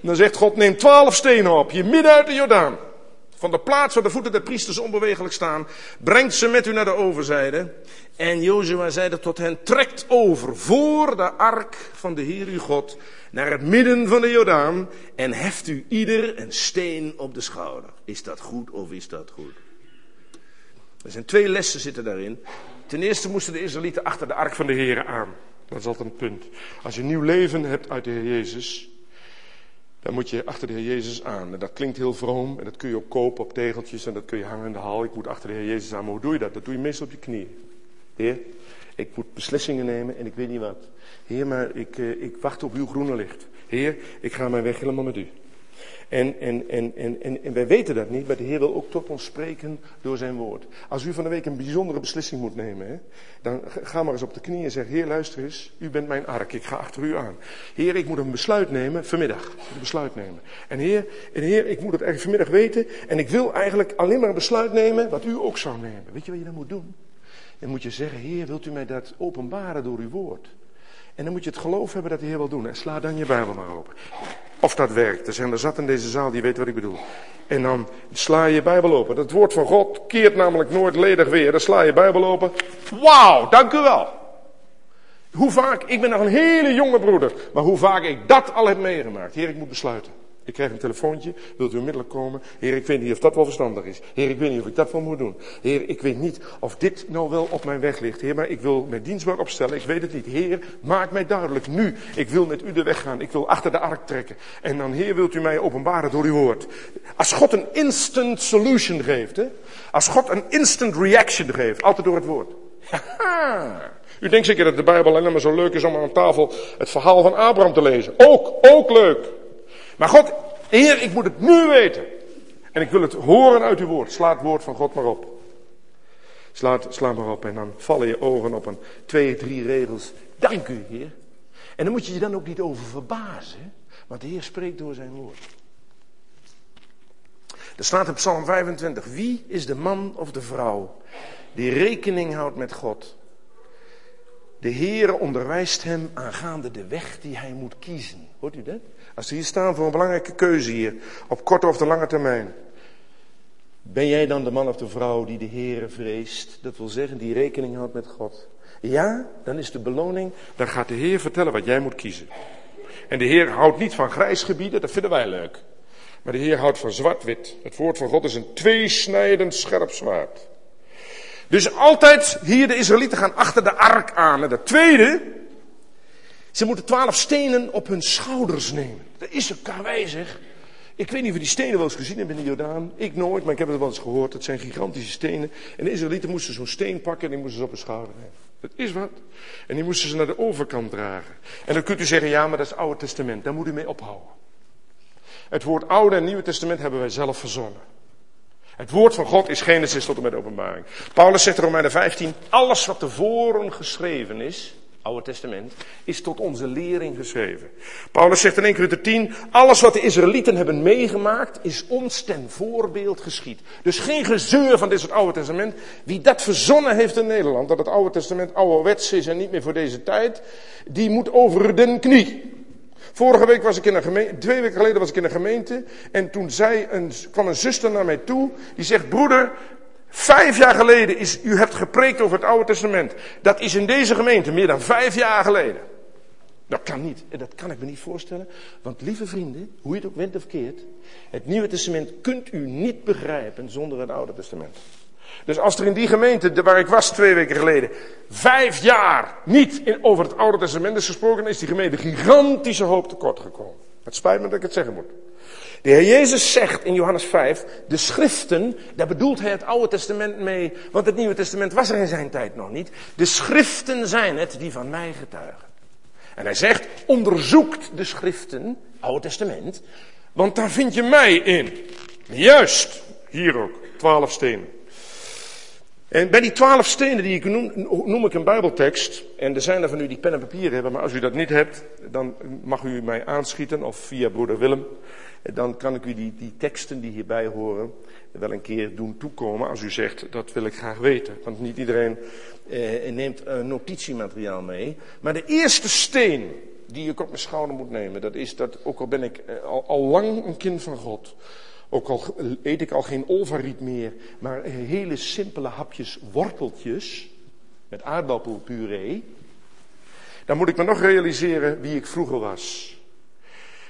dan zegt God, neem twaalf stenen op, je midden uit de Jordaan. Van de plaats waar de voeten der priesters onbewegelijk staan, brengt ze met u naar de overzijde. En Jozua zeide tot hen, trekt over voor de ark van de Heer uw God naar het midden van de Jordaan en heft u ieder een steen op de schouder. Is dat goed of is dat goed? Er zijn twee lessen zitten daarin. Ten eerste moesten de Israëlieten achter de ark van de Heer aan. Dat is altijd een punt. Als je nieuw leven hebt uit de Heer Jezus, dan moet je achter de Heer Jezus aan. En dat klinkt heel vroom en dat kun je ook kopen op tegeltjes en dat kun je hangen in de hal. Ik moet achter de Heer Jezus aan, maar hoe doe je dat? Dat doe je meestal op je knieën. Heer, ik moet beslissingen nemen en ik weet niet wat. Heer, maar ik, uh, ik wacht op uw groene licht. Heer, ik ga mijn weg helemaal met u. En, en, en, en, en, en wij weten dat niet, maar de Heer wil ook tot ons spreken door zijn woord. Als u van de week een bijzondere beslissing moet nemen, hè, dan ga maar eens op de knieën en zeg, Heer luister eens, u bent mijn ark, ik ga achter u aan. Heer, ik moet een besluit nemen, vanmiddag, een besluit nemen. En Heer, en heer ik moet het eigenlijk vanmiddag weten en ik wil eigenlijk alleen maar een besluit nemen wat u ook zou nemen. Weet je wat je dan moet doen? Dan moet je zeggen, Heer, wilt u mij dat openbaren door uw woord? En dan moet je het geloof hebben dat de Heer wil doen. En sla dan je Bijbel maar open. Of dat werkt. Er zijn er zat in deze zaal die weten wat ik bedoel. En dan sla je je Bijbel open. Het woord van God keert namelijk nooit ledig weer. Dan sla je Bijbel open. Wauw, dank u wel. Hoe vaak, ik ben nog een hele jonge broeder, maar hoe vaak ik dat al heb meegemaakt. Heer, ik moet besluiten. Ik krijg een telefoontje, wilt u onmiddellijk komen? Heer, ik weet niet of dat wel verstandig is. Heer, ik weet niet of ik dat wel moet doen. Heer, ik weet niet of dit nou wel op mijn weg ligt. Heer, maar ik wil mijn dienstbaar opstellen. Ik weet het niet. Heer, maak mij duidelijk nu. Ik wil met u de weg gaan. Ik wil achter de ark trekken. En dan, Heer, wilt u mij openbaren door uw woord. Als God een instant solution geeft, hè? Als God een instant reaction geeft, altijd door het woord. U denkt zeker dat de Bijbel alleen maar zo leuk is om aan tafel het verhaal van Abraham te lezen. Ook, ook leuk. Maar God, Heer, ik moet het nu weten. En ik wil het horen uit uw woord. Sla het woord van God maar op. Sla, sla maar op en dan vallen je ogen op een twee, drie regels. Dank u, Heer. En dan moet je je dan ook niet over verbazen. Want de Heer spreekt door zijn woord. Er staat in Psalm 25, wie is de man of de vrouw die rekening houdt met God? De Heer onderwijst hem aangaande de weg die hij moet kiezen. Hoort u dat? Als ze hier staan voor een belangrijke keuze hier, op korte of de lange termijn. Ben jij dan de man of de vrouw die de Heer vreest? Dat wil zeggen, die rekening houdt met God. Ja, dan is de beloning, dan gaat de Heer vertellen wat jij moet kiezen. En de Heer houdt niet van grijs gebieden, dat vinden wij leuk. Maar de Heer houdt van zwart-wit. Het woord van God is een tweesnijdend scherp zwaard. Dus altijd hier de Israëlieten gaan achter de ark aan. En de tweede, ze moeten twaalf stenen op hun schouders nemen. Dat is karwei zeg. Ik weet niet of die stenen wel eens gezien hebben in de Jordaan. Ik nooit, maar ik heb het wel eens gehoord. Het zijn gigantische stenen. En de Israëlieten moesten zo'n steen pakken en die moesten ze op hun schouder nemen. Dat is wat. En die moesten ze naar de overkant dragen. En dan kunt u zeggen, ja, maar dat is het Oude Testament. Daar moet u mee ophouden. Het woord Oude en Nieuwe Testament hebben wij zelf verzonnen. Het woord van God is Genesis tot en met openbaring. Paulus zegt in Romeinen 15, alles wat tevoren geschreven is, Oude Testament, is tot onze lering geschreven. Paulus zegt in 1 Corinthië 10, alles wat de Israëlieten hebben meegemaakt, is ons ten voorbeeld geschied. Dus geen gezeur van dit soort Oude Testament. Wie dat verzonnen heeft in Nederland, dat het Oude Testament ouderwets is en niet meer voor deze tijd, die moet over den knie. Vorige week was ik in een gemeente, twee weken geleden was ik in een gemeente. En toen zei een, kwam een zuster naar mij toe. Die zegt, broeder, vijf jaar geleden is, u hebt gepreekt over het Oude Testament. Dat is in deze gemeente meer dan vijf jaar geleden. Dat kan niet. Dat kan ik me niet voorstellen. Want lieve vrienden, hoe je het ook went of keert. Het Nieuwe Testament kunt u niet begrijpen zonder het Oude Testament. Dus als er in die gemeente, waar ik was twee weken geleden, vijf jaar niet over het Oude Testament is gesproken, is die gemeente gigantische hoop tekort gekomen. Het spijt me dat ik het zeggen moet. De Heer Jezus zegt in Johannes 5, de schriften, daar bedoelt hij het Oude Testament mee, want het Nieuwe Testament was er in zijn tijd nog niet. De schriften zijn het die van mij getuigen. En hij zegt, onderzoekt de schriften, Oude Testament, want daar vind je mij in. Juist, hier ook, twaalf stenen. En bij die twaalf stenen die ik noem, noem ik een bijbeltekst. En er zijn er van u die pen en papier hebben, maar als u dat niet hebt, dan mag u mij aanschieten of via broeder Willem. Dan kan ik u die, die teksten die hierbij horen wel een keer doen toekomen als u zegt, dat wil ik graag weten. Want niet iedereen eh, neemt uh, notitiemateriaal mee. Maar de eerste steen die ik op mijn schouder moet nemen, dat is dat, ook al ben ik eh, al, al lang een kind van God, ook al eet ik al geen olvariet meer, maar hele simpele hapjes worteltjes met aardappelpuree. Dan moet ik me nog realiseren wie ik vroeger was.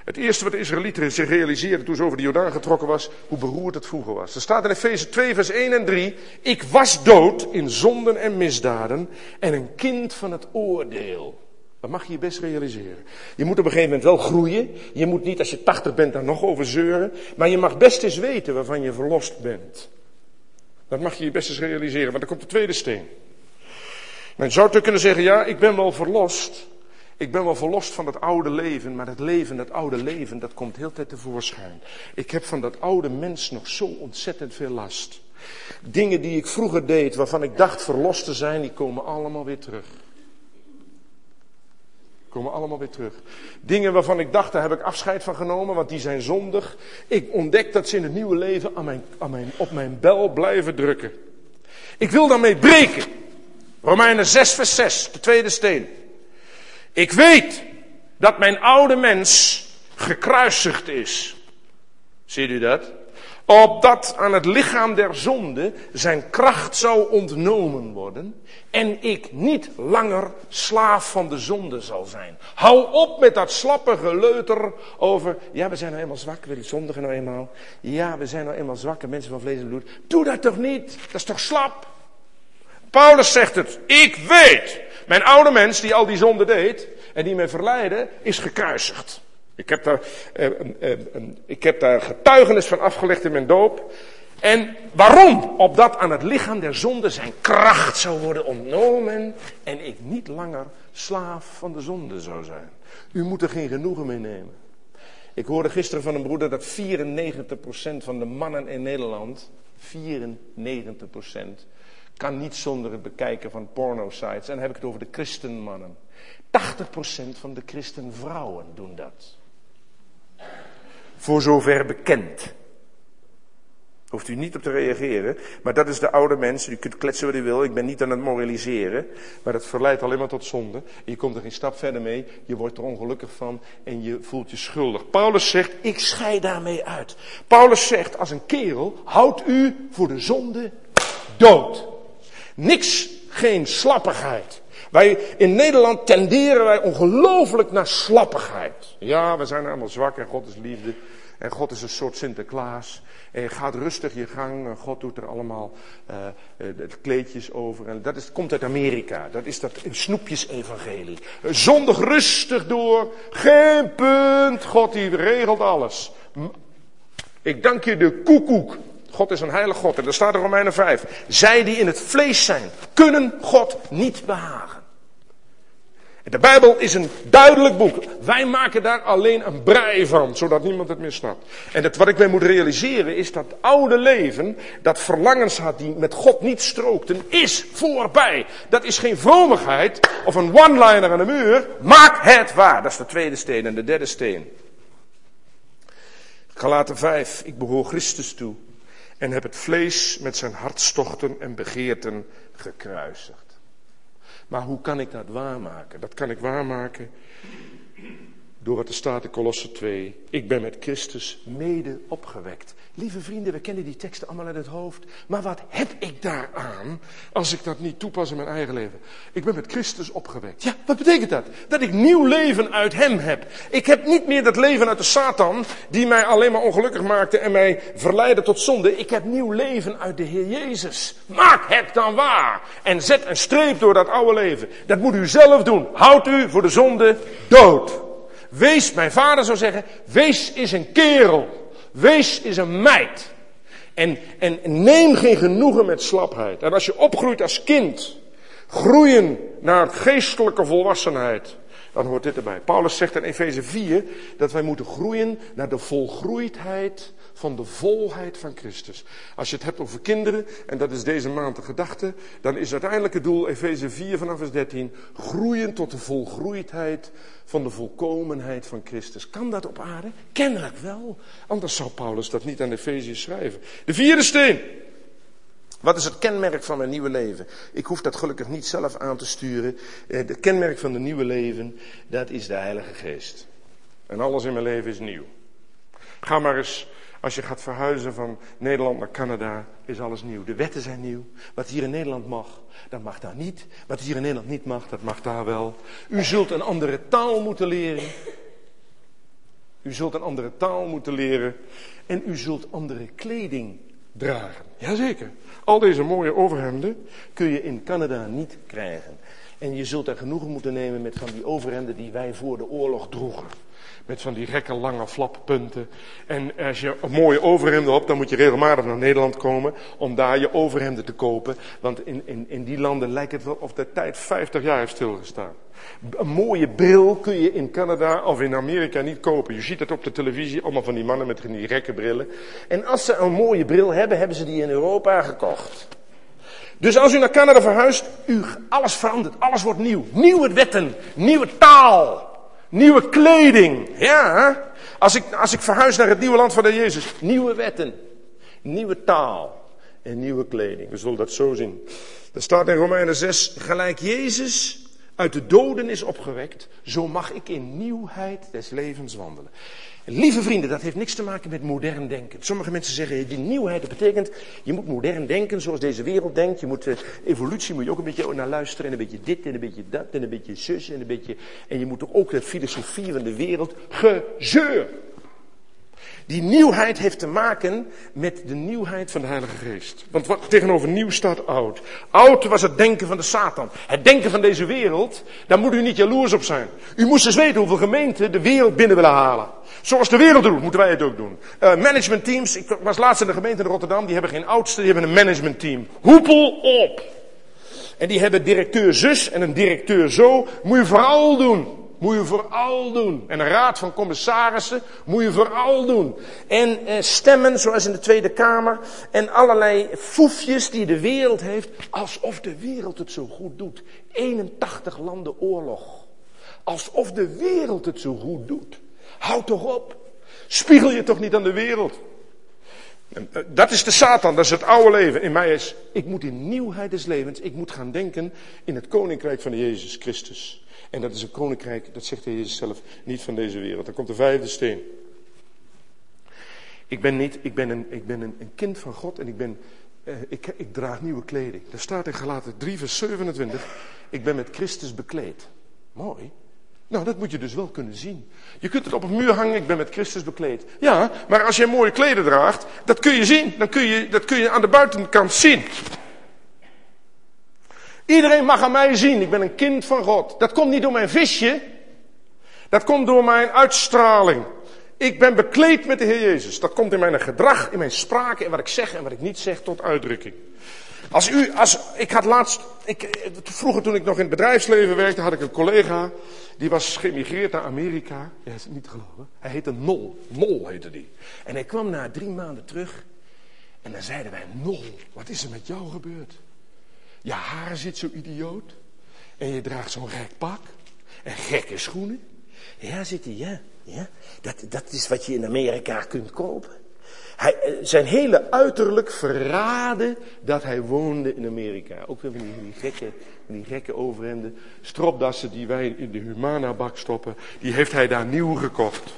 Het eerste wat de Israëlieten zich realiseerden toen ze over de Jordaan getrokken was, hoe beroerd het vroeger was. Er staat in Efeze 2 vers 1 en 3, ik was dood in zonden en misdaden en een kind van het oordeel. Dat mag je je best realiseren. Je moet op een gegeven moment wel groeien. Je moet niet als je 80 bent daar nog over zeuren. Maar je mag best eens weten waarvan je verlost bent. Dat mag je je best eens realiseren, want dan komt de tweede steen. Men zou te kunnen zeggen, ja, ik ben wel verlost. Ik ben wel verlost van het oude leven, maar het leven, dat oude leven, dat komt heel tijd tevoorschijn. Ik heb van dat oude mens nog zo ontzettend veel last. Dingen die ik vroeger deed, waarvan ik dacht verlost te zijn, die komen allemaal weer terug. Komen allemaal weer terug. Dingen waarvan ik dacht, daar heb ik afscheid van genomen, want die zijn zondig. Ik ontdek dat ze in het nieuwe leven aan mijn, aan mijn, op mijn bel blijven drukken. Ik wil daarmee breken. Romeinen 6, vers 6, de tweede steen. Ik weet dat mijn oude mens gekruisigd is. Ziet u dat? Opdat aan het lichaam der zonde zijn kracht zou ontnomen worden en ik niet langer slaaf van de zonde zal zijn. Hou op met dat slappe geleuter over, ja we zijn nou eenmaal zwak, we zondigen nou eenmaal. Ja we zijn nou eenmaal zwakke mensen van vlees en bloed. Doe dat toch niet, dat is toch slap? Paulus zegt het, ik weet, mijn oude mens die al die zonde deed en die me verleidde, is gekruisigd. Ik heb daar, eh, eh, ik heb daar getuigenis van afgelegd in mijn doop. En waarom? Opdat aan het lichaam der zonde zijn kracht zou worden ontnomen en ik niet langer slaaf van de zonde zou zijn. U moet er geen genoegen mee nemen. Ik hoorde gisteren van een broeder dat 94% van de mannen in Nederland, 94%, kan niet zonder het bekijken van porno-sites. En dan heb ik het over de christenmannen. 80% van de christenvrouwen doen dat. Voor zover bekend. Hoeft u niet op te reageren. Maar dat is de oude mens. U kunt kletsen wat u wil. Ik ben niet aan het moraliseren. Maar het verleidt alleen maar tot zonde. Je komt er geen stap verder mee. Je wordt er ongelukkig van. En je voelt je schuldig. Paulus zegt, ik scheid daarmee uit. Paulus zegt, als een kerel, houd u voor de zonde dood. Niks, geen slappigheid. Wij in Nederland tenderen wij ongelooflijk naar slappigheid. Ja, we zijn allemaal zwak en God is liefde. En God is een soort Sinterklaas. En je gaat rustig je gang. God doet er allemaal uh, kleedjes over. En dat is, komt uit Amerika. Dat is dat snoepjes-evangelie. Zondig rustig door. Geen punt. God die regelt alles. Ik dank je de koekoek. God is een heilig God. En daar staat in Romeinen 5. Zij die in het vlees zijn, kunnen God niet behagen. De Bijbel is een duidelijk boek. Wij maken daar alleen een brei van, zodat niemand het meer snapt. En wat ik mij moet realiseren is dat oude leven, dat verlangens had die met God niet strookten, is voorbij. Dat is geen vromigheid of een one-liner aan de muur. Maak het waar. Dat is de tweede steen en de derde steen. Galaten 5. Ik behoor Christus toe en heb het vlees met zijn hartstochten en begeerten gekruisigd. Maar hoe kan ik dat waarmaken? Dat kan ik waarmaken door wat er staat in Kolosse 2. Ik ben met Christus mede opgewekt. Lieve vrienden, we kennen die teksten allemaal uit het hoofd. Maar wat heb ik daaraan als ik dat niet toepas in mijn eigen leven? Ik ben met Christus opgewekt. Ja, wat betekent dat? Dat ik nieuw leven uit Hem heb. Ik heb niet meer dat leven uit de Satan, die mij alleen maar ongelukkig maakte en mij verleidde tot zonde. Ik heb nieuw leven uit de Heer Jezus. Maak het dan waar. En zet een streep door dat oude leven. Dat moet u zelf doen. Houd u voor de zonde dood. Wees, mijn vader zou zeggen, wees is een kerel. Wees is een meid. En, en neem geen genoegen met slapheid. En als je opgroeit als kind, groeien naar geestelijke volwassenheid, dan hoort dit erbij. Paulus zegt in Efeze 4 dat wij moeten groeien naar de volgroeidheid van de volheid van Christus. Als je het hebt over kinderen, en dat is deze maand de gedachte, dan is uiteindelijk het doel, Efeze 4 vanaf vers 13, groeien tot de volgroeidheid van de volkomenheid van Christus. Kan dat op aarde? Kennelijk wel. Anders zou Paulus dat niet aan Efeze schrijven. De vierde steen. Wat is het kenmerk van mijn nieuwe leven? Ik hoef dat gelukkig niet zelf aan te sturen. Het eh, kenmerk van het nieuwe leven, dat is de Heilige Geest. En alles in mijn leven is nieuw. Ga maar eens als je gaat verhuizen van Nederland naar Canada, is alles nieuw. De wetten zijn nieuw. Wat hier in Nederland mag, dat mag daar niet. Wat hier in Nederland niet mag, dat mag daar wel. U zult een andere taal moeten leren. U zult een andere taal moeten leren. En u zult andere kleding dragen. Jazeker. Al deze mooie overhemden kun je in Canada niet krijgen. En je zult er genoegen moeten nemen met van die overhemden die wij voor de oorlog droegen. Met van die gekke lange flappunten. En als je een mooie overhemden hebt, dan moet je regelmatig naar Nederland komen om daar je overhemden te kopen. Want in, in, in die landen lijkt het wel of de tijd 50 jaar heeft stilgestaan. Een mooie bril kun je in Canada of in Amerika niet kopen. Je ziet het op de televisie, allemaal van die mannen met die gekke brillen. En als ze een mooie bril hebben, hebben ze die in Europa gekocht. Dus als u naar Canada verhuist, u, alles verandert, alles wordt nieuw. Nieuwe wetten, nieuwe taal. Nieuwe kleding. Ja, als ik, als ik verhuis naar het nieuwe land van de Jezus. Nieuwe wetten. Nieuwe taal. En nieuwe kleding. We zullen dat zo zien. Er staat in Romeinen 6. Gelijk Jezus uit de doden is opgewekt. Zo mag ik in nieuwheid des levens wandelen. Lieve vrienden, dat heeft niks te maken met modern denken. Sommige mensen zeggen, die nieuwheid, dat betekent, je moet modern denken zoals deze wereld denkt. Je moet, uh, evolutie moet je ook een beetje naar luisteren. En een beetje dit en een beetje dat en een beetje zus en een beetje... En je moet ook de filosofie van de wereld gezeur. Die nieuwheid heeft te maken met de nieuwheid van de Heilige Geest. Want wat tegenover nieuw staat oud. Oud was het denken van de Satan. Het denken van deze wereld, daar moet u niet jaloers op zijn. U moest eens weten hoeveel gemeenten de wereld binnen willen halen. Zoals de wereld doet, moeten wij het ook doen. Uh, managementteams, ik was laatst in de gemeente in Rotterdam, die hebben geen oudste, die hebben een managementteam. Hoepel op! En die hebben directeur zus en een directeur zo. Moet je vooral doen. Moet je vooral doen. En een raad van commissarissen moet je vooral doen. En eh, stemmen, zoals in de Tweede Kamer. En allerlei foefjes die de wereld heeft. Alsof de wereld het zo goed doet. 81 landen oorlog. Alsof de wereld het zo goed doet. Houd toch op. Spiegel je toch niet aan de wereld. Eh, dat is de Satan, dat is het oude leven. In mij is, ik moet in nieuwheid des levens, ik moet gaan denken in het koninkrijk van Jezus Christus. En dat is een koninkrijk, dat zegt de zelf, niet van deze wereld. Dan komt de vijfde steen. Ik ben niet, ik ben een, ik ben een, een kind van God en ik ben, eh, ik, ik draag nieuwe kleding. Daar staat in Galaten 3 vers 27, ik ben met Christus bekleed. Mooi. Nou, dat moet je dus wel kunnen zien. Je kunt het op een muur hangen, ik ben met Christus bekleed. Ja, maar als je mooie kleden draagt, dat kun je zien. Dan kun je, dat kun je aan de buitenkant zien. Iedereen mag aan mij zien, ik ben een kind van God. Dat komt niet door mijn visje. Dat komt door mijn uitstraling. Ik ben bekleed met de Heer Jezus. Dat komt in mijn gedrag, in mijn spraak, in wat ik zeg en wat ik niet zeg tot uitdrukking. Als u, als, ik had laatst, ik, vroeger toen ik nog in het bedrijfsleven werkte, had ik een collega, die was geëmigreerd naar Amerika. Ja, is niet te geloven. Hij heette Nol. Nol heette die. En hij kwam na drie maanden terug. En dan zeiden wij, Nol, wat is er met jou gebeurd? Je haar zit zo idioot. En je draagt zo'n gek pak. En gekke schoenen. Ja, zit hij, ja. Dat, dat is wat je in Amerika kunt kopen. Hij, eh, zijn hele uiterlijk verraadde dat hij woonde in Amerika. Ook weer van die, die, gekke, die gekke overhemden, stropdassen die wij in de Humana-bak stoppen, die heeft hij daar nieuw gekocht.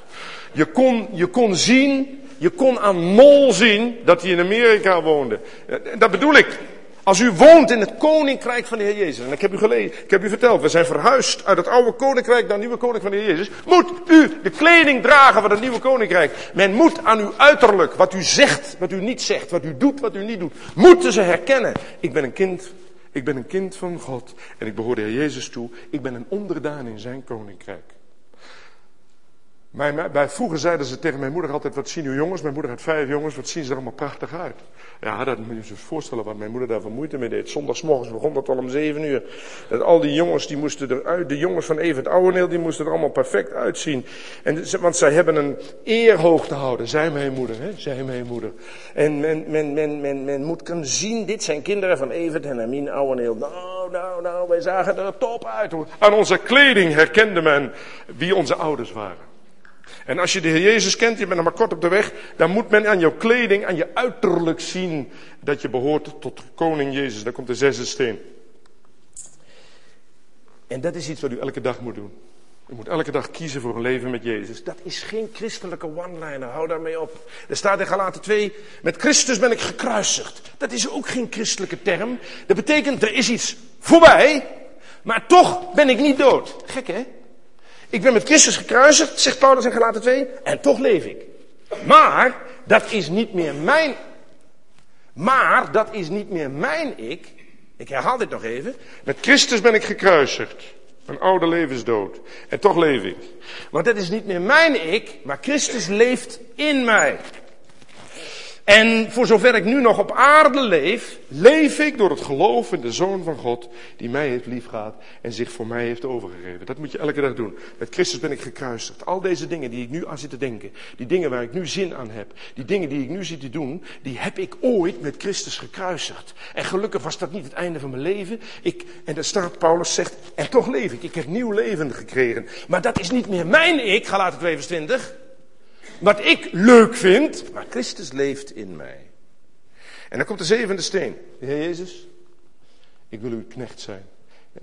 Je kon, je kon zien, je kon aan Mol zien dat hij in Amerika woonde. Eh, dat bedoel ik. Als u woont in het koninkrijk van de Heer Jezus, en ik heb u gelezen, ik heb u verteld, we zijn verhuisd uit het oude koninkrijk naar het nieuwe koninkrijk van de Heer Jezus, moet u de kleding dragen van het nieuwe koninkrijk. Men moet aan uw uiterlijk, wat u zegt, wat u niet zegt, wat u doet, wat u niet doet, moeten ze herkennen. Ik ben een kind, ik ben een kind van God en ik behoor de Heer Jezus toe. Ik ben een onderdaan in zijn koninkrijk. Bij, vroeger zeiden ze tegen mijn moeder altijd, wat zien uw jongens? Mijn moeder had vijf jongens, wat zien ze er allemaal prachtig uit. Ja, dat moet je je voorstellen wat mijn moeder daar van moeite mee deed. Zondagsmorgens begon dat al om zeven uur. Dat al die jongens, die moesten eruit, de jongens van Evert Ouweneel, die moesten er allemaal perfect uitzien. En, want zij hebben een eer hoog te houden, zei mijn moeder, hè, zei mijn moeder. En men, men, men, men, men moet kunnen zien, dit zijn kinderen van Evert en Amin Ouweneel. Nou, nou, nou, wij zagen er top uit. Aan onze kleding herkende men wie onze ouders waren. En als je de Heer Jezus kent, je bent nog maar kort op de weg, dan moet men aan jouw kleding, aan je uiterlijk zien dat je behoort tot koning Jezus. Daar komt de zesde steen. En dat is iets wat u elke dag moet doen. U moet elke dag kiezen voor een leven met Jezus. Dat is geen christelijke one-liner, hou daarmee op. Er staat in Galaten 2, met Christus ben ik gekruisigd. Dat is ook geen christelijke term. Dat betekent, er is iets voorbij, maar toch ben ik niet dood. Gek hè? Ik ben met Christus gekruisigd, zegt Paulus in Galaten 2, en toch leef ik. Maar dat is niet meer mijn. Maar dat is niet meer mijn ik. Ik herhaal dit nog even. Met Christus ben ik gekruisigd. Mijn oude leven is dood. En toch leef ik. Want dat is niet meer mijn ik, maar Christus leeft in mij. En voor zover ik nu nog op aarde leef, leef ik door het geloof in de Zoon van God, die mij heeft liefgehad en zich voor mij heeft overgegeven. Dat moet je elke dag doen. Met Christus ben ik gekruisigd. Al deze dingen die ik nu aan zit te denken, die dingen waar ik nu zin aan heb, die dingen die ik nu zit te doen, die heb ik ooit met Christus gekruisigd. En gelukkig was dat niet het einde van mijn leven. Ik, en daar staat, Paulus zegt, en toch leef ik. Ik heb nieuw leven gekregen. Maar dat is niet meer mijn ik, Galaten 2 vers 20 wat ik leuk vind, maar Christus leeft in mij. En dan komt de zevende steen. Heer Jezus, ik wil uw knecht zijn.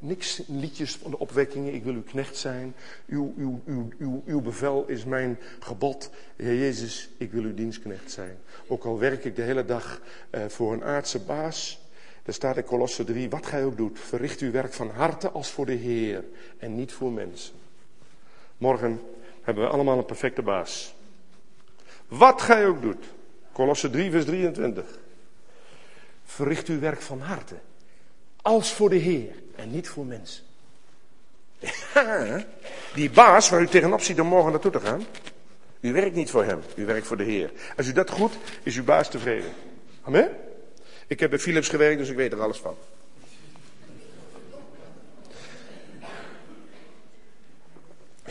Niks liedjes van de opwekkingen, ik wil uw knecht zijn. Uw, uw, uw, uw, uw bevel is mijn gebod. Heer Jezus, ik wil uw dienstknecht zijn. Ook al werk ik de hele dag eh, voor een aardse baas. Daar staat in Kolosse 3, wat gij ook doet, verricht uw werk van harte als voor de Heer en niet voor mensen. Morgen hebben we allemaal een perfecte baas. Wat gij ook doet. Kolosse 3, vers 23. Verricht uw werk van harte. Als voor de Heer en niet voor mensen. die baas waar u tegenop ziet om morgen naartoe te gaan. U werkt niet voor hem, u werkt voor de Heer. Als u dat goed, is uw baas tevreden. Amen? Ik heb bij Philips gewerkt, dus ik weet er alles van.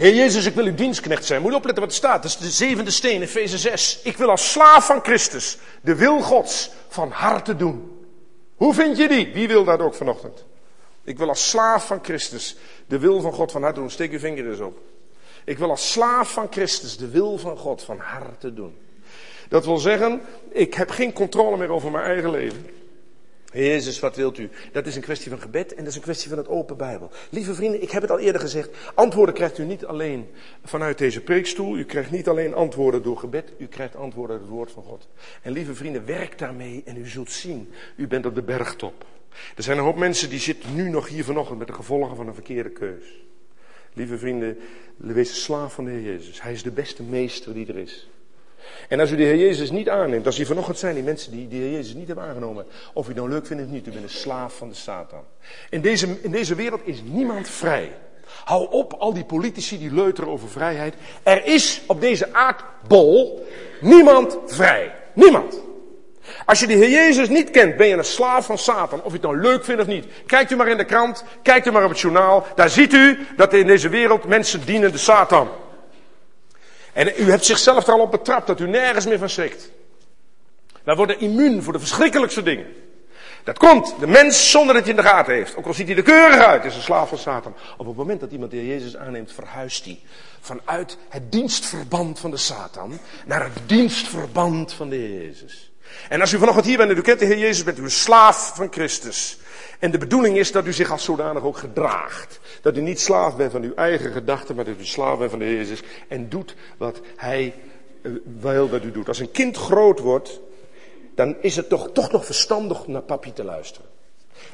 Heer Jezus, ik wil uw dienstknecht zijn. Moet je opletten wat er staat. Dat is de zevende steen, Efeze 6. Ik wil als slaaf van Christus de wil Gods van harte doen. Hoe vind je die? Wie wil dat ook vanochtend? Ik wil als slaaf van Christus de wil van God van harte doen. Steek uw vinger eens op. Ik wil als slaaf van Christus de wil van God van harte doen. Dat wil zeggen, ik heb geen controle meer over mijn eigen leven. Jezus, wat wilt u? Dat is een kwestie van gebed en dat is een kwestie van het open Bijbel. Lieve vrienden, ik heb het al eerder gezegd. Antwoorden krijgt u niet alleen vanuit deze preekstoel. U krijgt niet alleen antwoorden door gebed. U krijgt antwoorden door het woord van God. En lieve vrienden, werk daarmee en u zult zien. U bent op de bergtop. Er zijn een hoop mensen die zitten nu nog hier vanochtend met de gevolgen van een verkeerde keus. Lieve vrienden, wees slaaf van de Heer Jezus. Hij is de beste meester die er is. En als u de Heer Jezus niet aanneemt, als u vanochtend zijn die mensen die de Heer Jezus niet hebben aangenomen, of u het nou leuk vindt of niet, u bent een slaaf van de Satan. In deze, in deze wereld is niemand vrij. Hou op, al die politici die leuteren over vrijheid. Er is op deze aardbol niemand vrij. Niemand. Als je de Heer Jezus niet kent, ben je een slaaf van Satan. Of je het nou leuk vindt of niet. Kijkt u maar in de krant, kijkt u maar op het journaal. Daar ziet u dat in deze wereld mensen dienen de Satan. En u hebt zichzelf er al op betrapt dat u nergens meer van schrikt. Wij worden immuun voor de verschrikkelijkste dingen. Dat komt, de mens zonder dat hij in de gaten heeft. Ook al ziet hij er keurig uit, is een slaaf van Satan. Op het moment dat iemand de Jezus aanneemt, verhuist hij vanuit het dienstverband van de Satan naar het dienstverband van de Jezus. En als u vanochtend hier bent en u kent de Heer Jezus, bent u een slaaf van Christus. En de bedoeling is dat u zich als zodanig ook gedraagt. Dat u niet slaaf bent van uw eigen gedachten, maar dat u slaaf bent van de Jezus. En doet wat Hij eh, wil dat u doet. Als een kind groot wordt, dan is het toch, toch nog verstandig naar papi te luisteren.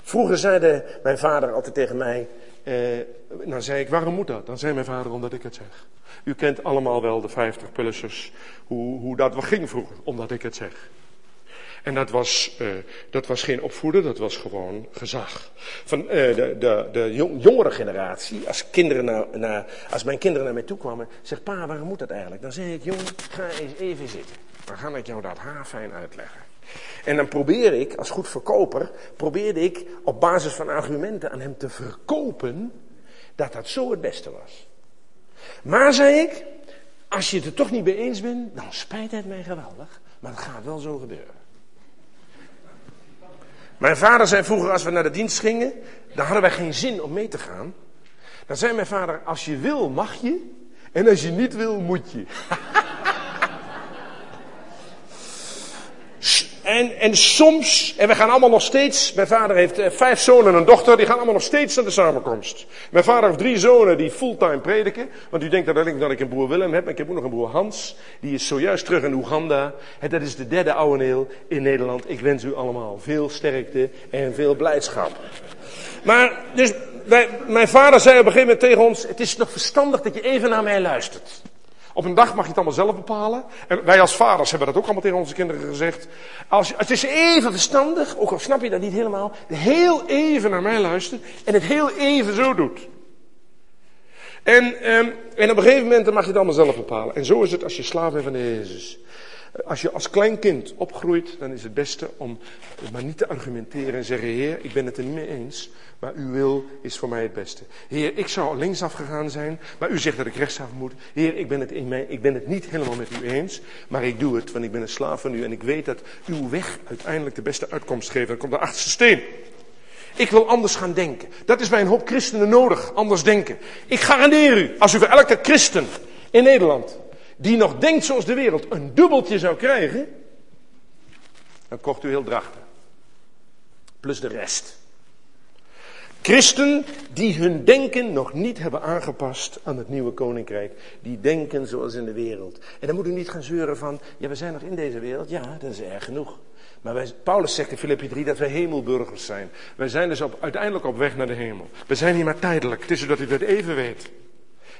Vroeger zeide mijn vader altijd tegen mij, eh, dan zei ik, waarom moet dat? Dan zei mijn vader, omdat ik het zeg. U kent allemaal wel de 50-plussers, hoe, hoe dat ging vroeger, omdat ik het zeg. En dat was, uh, dat was geen opvoeden, dat was gewoon gezag. Van uh, de, de, de jongere generatie, als, kinderen naar, naar, als mijn kinderen naar mij toe kwamen, zegt pa, waarom moet dat eigenlijk? Dan zei ik, jongen, ga eens even zitten. Dan ga ik jou dat haarfijn uitleggen. En dan probeer ik, als goed verkoper, probeerde ik op basis van argumenten aan hem te verkopen dat dat zo het beste was. Maar, zei ik, als je het er toch niet mee eens bent, dan spijt het mij geweldig, maar het gaat wel zo gebeuren. Mijn vader zei vroeger als we naar de dienst gingen, dan hadden wij geen zin om mee te gaan. Dan zei mijn vader, als je wil mag je, en als je niet wil moet je. En, en soms, en we gaan allemaal nog steeds, mijn vader heeft eh, vijf zonen en een dochter, die gaan allemaal nog steeds naar de samenkomst. Mijn vader heeft drie zonen die fulltime prediken, want u denkt dat ik, ik een broer Willem heb, maar ik heb ook nog een broer Hans, die is zojuist terug in Oeganda. Dat is de derde oude neel in Nederland. Ik wens u allemaal veel sterkte en veel blijdschap. Maar, dus, wij, mijn vader zei op een gegeven moment tegen ons, het is nog verstandig dat je even naar mij luistert. Op een dag mag je het allemaal zelf bepalen. En wij als vaders hebben dat ook allemaal tegen onze kinderen gezegd. Als, het is even verstandig, ook al snap je dat niet helemaal, heel even naar mij luistert en het heel even zo doet. En, ehm, en op een gegeven moment mag je het allemaal zelf bepalen. En zo is het als je slaaf bent van Jezus. Als je als klein kind opgroeit, dan is het beste om maar niet te argumenteren en zeggen: Heer, ik ben het er niet mee eens, maar uw wil is voor mij het beste. Heer, ik zou linksaf gegaan zijn, maar u zegt dat ik rechtsaf moet. Heer, ik ben het, in ik ben het niet helemaal met u eens, maar ik doe het, want ik ben een slaaf van u en ik weet dat uw weg uiteindelijk de beste uitkomst geeft. Dan komt de achtste steen. Ik wil anders gaan denken. Dat is bij een hoop christenen nodig, anders denken. Ik garandeer u, als u voor elke christen in Nederland die nog denkt zoals de wereld een dubbeltje zou krijgen, dan kocht u heel drachten. Plus de rest. Christen die hun denken nog niet hebben aangepast aan het nieuwe koninkrijk. Die denken zoals in de wereld. En dan moet u niet gaan zeuren van, ja we zijn nog in deze wereld. Ja, dat is erg genoeg. Maar wij, Paulus zegt in Filippi 3 dat wij hemelburgers zijn. Wij zijn dus op, uiteindelijk op weg naar de hemel. We zijn hier maar tijdelijk. Het is zodat u dat even weet.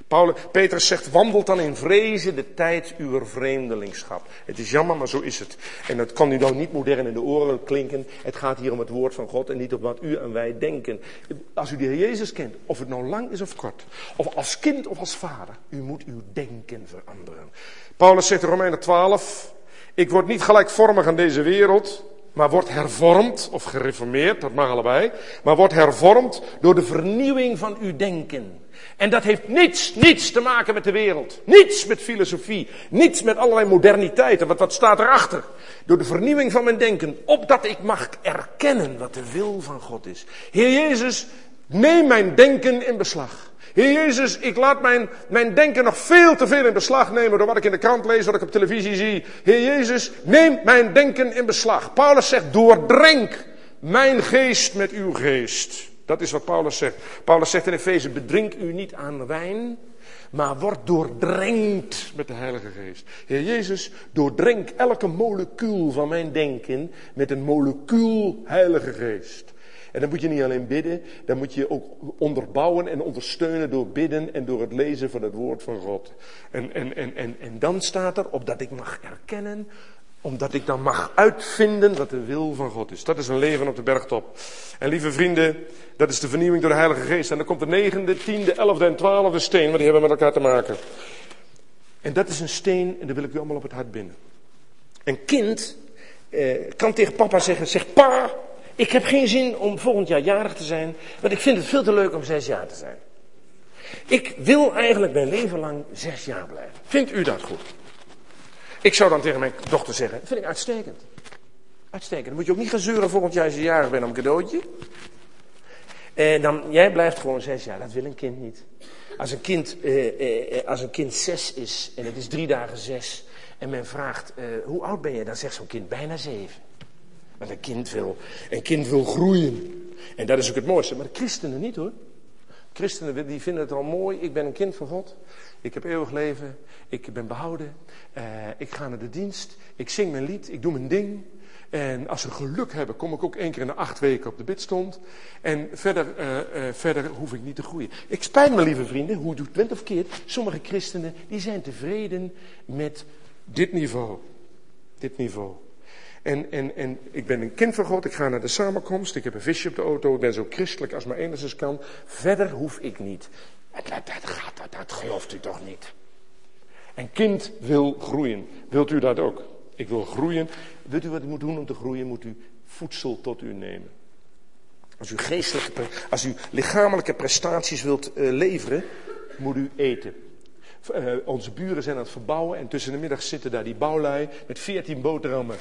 Paulus, Petrus zegt, wandelt dan in vrezen de tijd uw vreemdelingschap. Het is jammer, maar zo is het. En dat kan u dan niet modern in de oren klinken. Het gaat hier om het woord van God en niet op wat u en wij denken. Als u de Heer Jezus kent, of het nou lang is of kort, of als kind of als vader, u moet uw denken veranderen. Paulus zegt in Romeinen 12, ik word niet gelijkvormig aan deze wereld, maar wordt hervormd, of gereformeerd, dat mag allebei, maar wordt hervormd door de vernieuwing van uw denken. En dat heeft niets, niets te maken met de wereld. Niets met filosofie. Niets met allerlei moderniteiten. Want wat staat erachter? Door de vernieuwing van mijn denken. Opdat ik mag erkennen wat de wil van God is. Heer Jezus, neem mijn denken in beslag. Heer Jezus, ik laat mijn, mijn denken nog veel te veel in beslag nemen door wat ik in de krant lees, wat ik op televisie zie. Heer Jezus, neem mijn denken in beslag. Paulus zegt, doordrenk mijn geest met uw geest. Dat is wat Paulus zegt. Paulus zegt in Efeze, bedrink u niet aan wijn, maar word doordrenkt met de Heilige Geest. Heer Jezus, doordrenk elke molecuul van mijn denken met een molecuul Heilige Geest. En dan moet je niet alleen bidden, dan moet je ook onderbouwen en ondersteunen door bidden en door het lezen van het woord van God. En, en, en, en, en dan staat er, opdat ik mag erkennen, omdat ik dan mag uitvinden wat de wil van God is. Dat is een leven op de bergtop. En lieve vrienden, dat is de vernieuwing door de Heilige Geest. En dan komt de negende, tiende, elfde en twaalfde steen, want die hebben met elkaar te maken. En dat is een steen, en dat wil ik u allemaal op het hart binden. Een kind eh, kan tegen papa zeggen, zeg pa, ik heb geen zin om volgend jaar jarig te zijn, want ik vind het veel te leuk om zes jaar te zijn. Ik wil eigenlijk mijn leven lang zes jaar blijven. Vindt u dat goed? Ik zou dan tegen mijn dochter zeggen, dat vind ik uitstekend. Uitstekend. Dan moet je ook niet gaan zeuren volgend jaar als je jarig bent om een cadeautje. En dan, jij blijft gewoon zes jaar. Dat wil een kind niet. Als een kind, eh, eh, eh als een kind zes is en het is drie dagen zes. En men vraagt, eh, hoe oud ben je? Dan zegt zo'n kind bijna zeven. Want een kind wil, een kind wil groeien. En dat is ook het mooiste. Maar de christenen niet hoor. Christenen die vinden het al mooi. Ik ben een kind van God. Ik heb eeuwig leven. Ik ben behouden. Uh, ik ga naar de dienst. Ik zing mijn lied. Ik doe mijn ding. En als ze geluk hebben, kom ik ook één keer in de acht weken op de bidstond. En verder, uh, uh, verder hoef ik niet te groeien. Ik spijt me, lieve vrienden, hoe het bent of verkeerd. Sommige christenen die zijn tevreden met dit niveau. Dit niveau. En, en, en ik ben een kind van God, ik ga naar de samenkomst, ik heb een visje op de auto, ik ben zo christelijk als maar enigszins kan. Verder hoef ik niet. Dat, dat, gaat, dat, dat gelooft u toch niet? Een kind wil groeien. Wilt u dat ook? Ik wil groeien. Weet u wat u moet doen om te groeien? Moet u voedsel tot u nemen. Als u geestelijke, als u lichamelijke prestaties wilt uh, leveren, moet u eten. Uh, onze buren zijn aan het verbouwen en tussen de middag zitten daar die bouwlui met veertien boterhammen.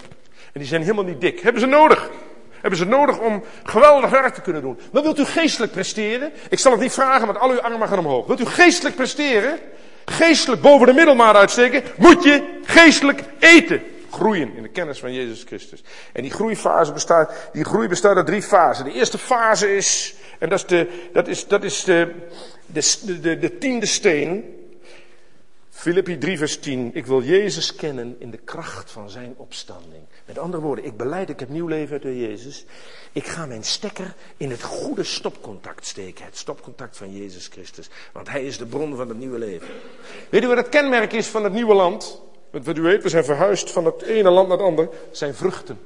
En die zijn helemaal niet dik. Hebben ze nodig? Hebben ze nodig om geweldig werk te kunnen doen. Maar wilt u geestelijk presteren? Ik zal het niet vragen, want al uw armen gaan omhoog. Wilt u geestelijk presteren? Geestelijk boven de middelmaat uitsteken? Moet je geestelijk eten. Groeien in de kennis van Jezus Christus. En die groeifase bestaat, die groei bestaat uit drie fasen. De eerste fase is, en dat is de, dat is, dat is de, de, de, de tiende steen. Filippi 3 vers 10. Ik wil Jezus kennen in de kracht van zijn opstanding. Met andere woorden, ik beleid, ik heb nieuw leven uit de Jezus. Ik ga mijn stekker in het goede stopcontact steken. Het stopcontact van Jezus Christus. Want hij is de bron van het nieuwe leven. Weet u wat het kenmerk is van het nieuwe land? Want wat u we zijn verhuisd van het ene land naar het andere. Zijn vruchten.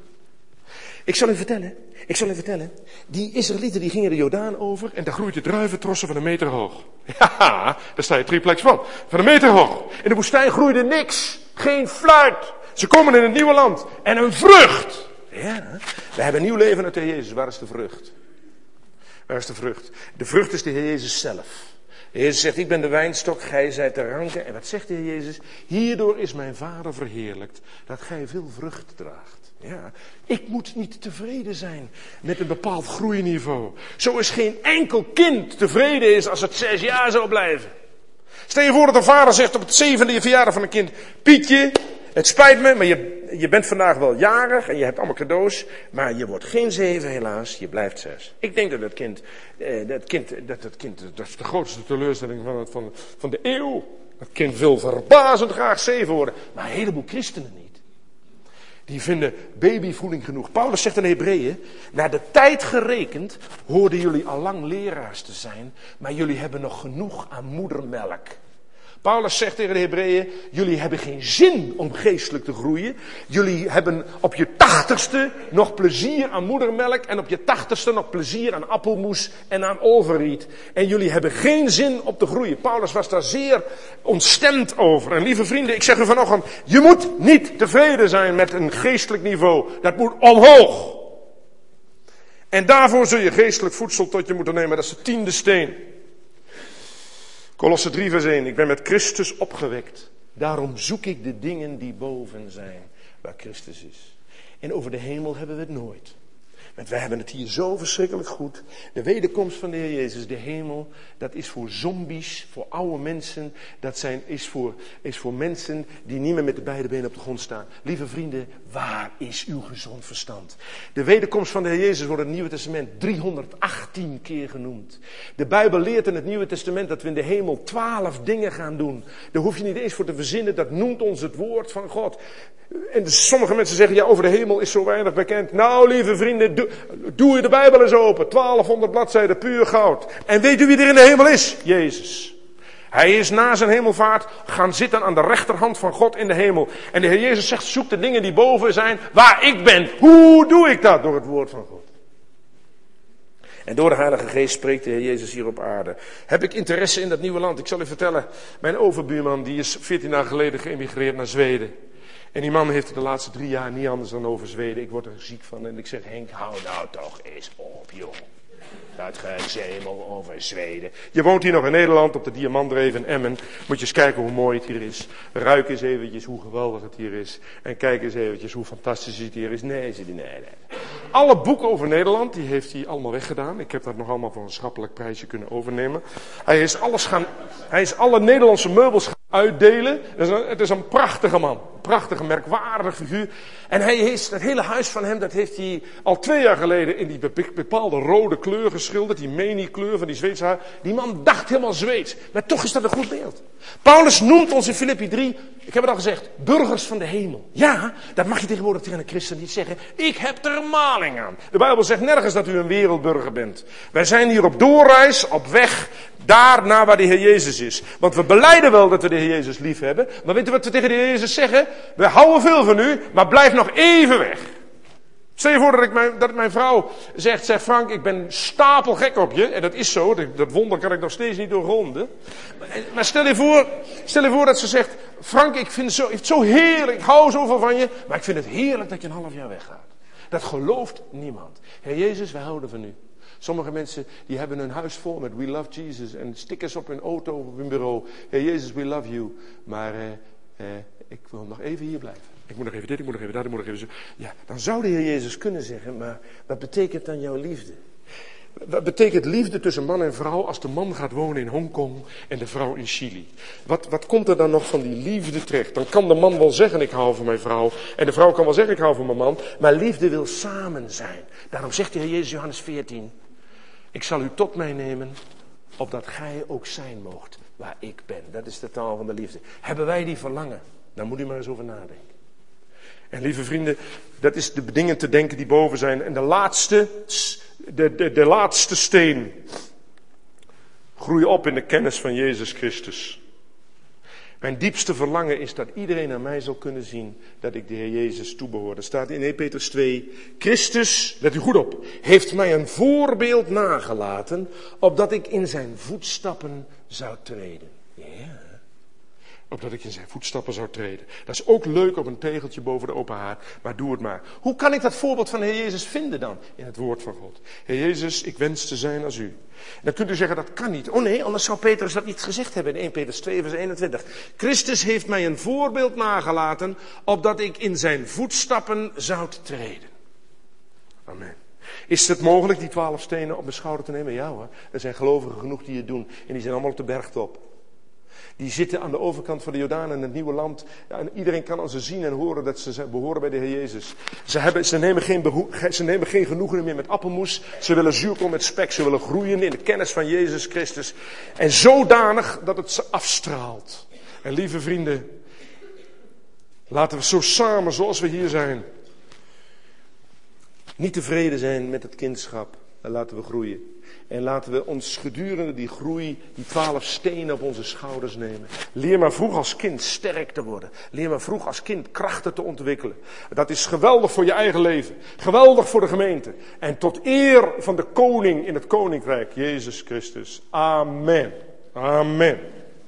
Ik zal u vertellen, ik zal u vertellen. Die Israëlieten die gingen de Jordaan over en daar groeit het druiventrossen van een meter hoog. Ja, daar sta je triplex van. Van een meter hoog. In de woestijn groeide niks. Geen fluit. Ze komen in het nieuwe land. En een vrucht. Ja, we hebben nieuw leven uit de Heer Jezus. Waar is de vrucht? Waar is de vrucht? De vrucht is de Heer Jezus zelf. De Jezus zegt, ik ben de wijnstok, gij zijt de ranken. En wat zegt de Heer Jezus? Hierdoor is mijn Vader verheerlijkt, dat gij veel vrucht draagt. Ja, ik moet niet tevreden zijn met een bepaald groeiniveau. Zo is geen enkel kind tevreden is als het zes jaar zou blijven. Stel je voor dat een vader zegt op het zevende verjaardag van een kind: Pietje, het spijt me, maar je, je bent vandaag wel jarig en je hebt allemaal cadeaus, maar je wordt geen zeven helaas, je blijft zes. Ik denk dat het kind, eh, dat kind, dat het kind, dat is de grootste teleurstelling van, het, van, van de eeuw. Dat kind wil verbazend graag zeven worden, maar een heleboel christenen niet. Die vinden babyvoeding genoeg. Paulus zegt in Hebreeën, naar de tijd gerekend hoorden jullie al lang leraars te zijn, maar jullie hebben nog genoeg aan moedermelk. Paulus zegt tegen de Hebreeën, jullie hebben geen zin om geestelijk te groeien. Jullie hebben op je tachtigste nog plezier aan moedermelk en op je tachtigste nog plezier aan appelmoes en aan overriet. En jullie hebben geen zin om te groeien. Paulus was daar zeer ontstemd over. En lieve vrienden, ik zeg u vanochtend, je moet niet tevreden zijn met een geestelijk niveau. Dat moet omhoog. En daarvoor zul je geestelijk voedsel tot je moeten nemen. Dat is de tiende steen. Kolosse 3 vers 1. Ik ben met Christus opgewekt. Daarom zoek ik de dingen die boven zijn, waar Christus is. En over de hemel hebben we het nooit. Want wij hebben het hier zo verschrikkelijk goed. De wederkomst van de Heer Jezus, de hemel, dat is voor zombies, voor oude mensen. Dat zijn, is, voor, is voor mensen die niet meer met de beide benen op de grond staan. Lieve vrienden, waar is uw gezond verstand? De wederkomst van de Heer Jezus wordt in het Nieuwe Testament 318 keer genoemd. De Bijbel leert in het Nieuwe Testament dat we in de hemel twaalf dingen gaan doen. Daar hoef je niet eens voor te verzinnen, dat noemt ons het woord van God. En sommige mensen zeggen, ja, over de hemel is zo weinig bekend. Nou, lieve vrienden, doe, je de Bijbel eens open. 1200 bladzijden, puur goud. En weet u wie er in de hemel is? Jezus. Hij is na zijn hemelvaart gaan zitten aan de rechterhand van God in de hemel. En de Heer Jezus zegt, zoek de dingen die boven zijn, waar ik ben. Hoe doe ik dat? Door het woord van God. En door de Heilige Geest spreekt de Heer Jezus hier op aarde. Heb ik interesse in dat nieuwe land? Ik zal u vertellen, mijn overbuurman die is 14 jaar geleden geëmigreerd naar Zweden. En die man heeft de laatste drie jaar niet anders dan over Zweden. Ik word er ziek van en ik zeg, Henk, hou nou toch eens op, joh. Dat gezemel over Zweden. Je woont hier nog in Nederland op de Diamantdreef in Emmen. Moet je eens kijken hoe mooi het hier is. Ruik eens eventjes hoe geweldig het hier is. En kijk eens eventjes hoe fantastisch het hier is. Nee, ze die nee, nee. Alle boeken over Nederland, die heeft hij allemaal weggedaan. Ik heb dat nog allemaal voor een schappelijk prijsje kunnen overnemen. Hij is alles gaan, hij is alle Nederlandse meubels gaan uitdelen. Het is een, het is een prachtige man. Een prachtige, merkwaardige figuur. En hij heeft, het hele huis van hem, dat heeft hij al twee jaar geleden in die bepaalde rode kleur geschilderd. Die meni-kleur van die Zweedse haar. Die man dacht helemaal Zweeds. Maar toch is dat een goed beeld. Paulus noemt ons in Filippi 3, ik heb het al gezegd, burgers van de hemel. Ja, dat mag je tegenwoordig tegen een christen niet zeggen. Ik heb er maling aan. De Bijbel zegt nergens dat u een wereldburger bent. Wij zijn hier op doorreis, op weg daar naar waar de Heer Jezus is. Want we beleiden wel dat we de Heer Jezus lief hebben. Maar weet u wat we tegen de Heer Jezus zeggen? We houden veel van u, maar blijf nog even weg. Stel je voor dat, ik mijn, dat mijn vrouw zegt, zeg Frank, ik ben stapelgek op je. En dat is zo, dat, wonder kan ik nog steeds niet doorgronden. Maar, stel, je voor, stel je voor dat ze zegt, Frank, ik vind zo, het zo heerlijk, ik hou zoveel van je. Maar ik vind het heerlijk dat je een half jaar weggaat. Dat gelooft niemand. Heer Jezus, wij houden van u. Sommige mensen die hebben hun huis vol met We love Jesus en stickers op hun auto of op hun bureau. Heer Jezus, we love you. Maar eh, eh, ik wil nog even hier blijven. Ik moet nog even dit, ik moet nog even dat, ik moet nog even zo. Ja, dan zou de Heer Jezus kunnen zeggen, maar wat betekent dan jouw liefde? Wat betekent liefde tussen man en vrouw als de man gaat wonen in Hongkong en de vrouw in Chili? Wat, wat komt er dan nog van die liefde terecht? Dan kan de man wel zeggen ik hou van mijn vrouw en de vrouw kan wel zeggen ik hou van mijn man, maar liefde wil samen zijn. Daarom zegt de Heer Jezus Johannes 14, ik zal u tot mij nemen, opdat gij ook zijn moogt waar ik ben. Dat is de taal van de liefde. Hebben wij die verlangen? Dan moet u maar eens over nadenken. En lieve vrienden, dat is de dingen te denken die boven zijn. En de laatste, de, de, de laatste steen. Groei op in de kennis van Jezus Christus. Mijn diepste verlangen is dat iedereen aan mij zal kunnen zien dat ik de Heer Jezus toebehoor. Er staat in 1 Petrus 2, Christus, let u goed op, heeft mij een voorbeeld nagelaten, opdat ik in zijn voetstappen zou treden. Ja opdat ik in zijn voetstappen zou treden. Dat is ook leuk op een tegeltje boven de open haard, maar doe het maar. Hoe kan ik dat voorbeeld van de Heer Jezus vinden dan in het woord van God? Heer Jezus, ik wens te zijn als u. Dan kunt u zeggen, dat kan niet. Oh nee, anders zou Petrus dat niet gezegd hebben in 1 Petrus 2 vers 21. Christus heeft mij een voorbeeld nagelaten, opdat ik in zijn voetstappen zou treden. Amen. Is het mogelijk die twaalf stenen op mijn schouder te nemen? Ja hoor, er zijn gelovigen genoeg die het doen. En die zijn allemaal op de bergtop. Die zitten aan de overkant van de Jordaan in het nieuwe land. En iedereen kan aan ze zien en horen dat ze behoren bij de Heer Jezus. Ze, hebben, ze, nemen geen ze nemen geen genoegen meer met appelmoes. Ze willen zuurkool met spek. Ze willen groeien in de kennis van Jezus Christus. En zodanig dat het ze afstraalt. En lieve vrienden, laten we zo samen zoals we hier zijn. Niet tevreden zijn met het kindschap. En laten we groeien. En laten we ons gedurende die groei, die twaalf stenen op onze schouders nemen. Leer maar vroeg als kind sterk te worden. Leer maar vroeg als kind krachten te ontwikkelen. Dat is geweldig voor je eigen leven. Geweldig voor de gemeente. En tot eer van de koning in het koninkrijk, Jezus Christus. Amen. Amen.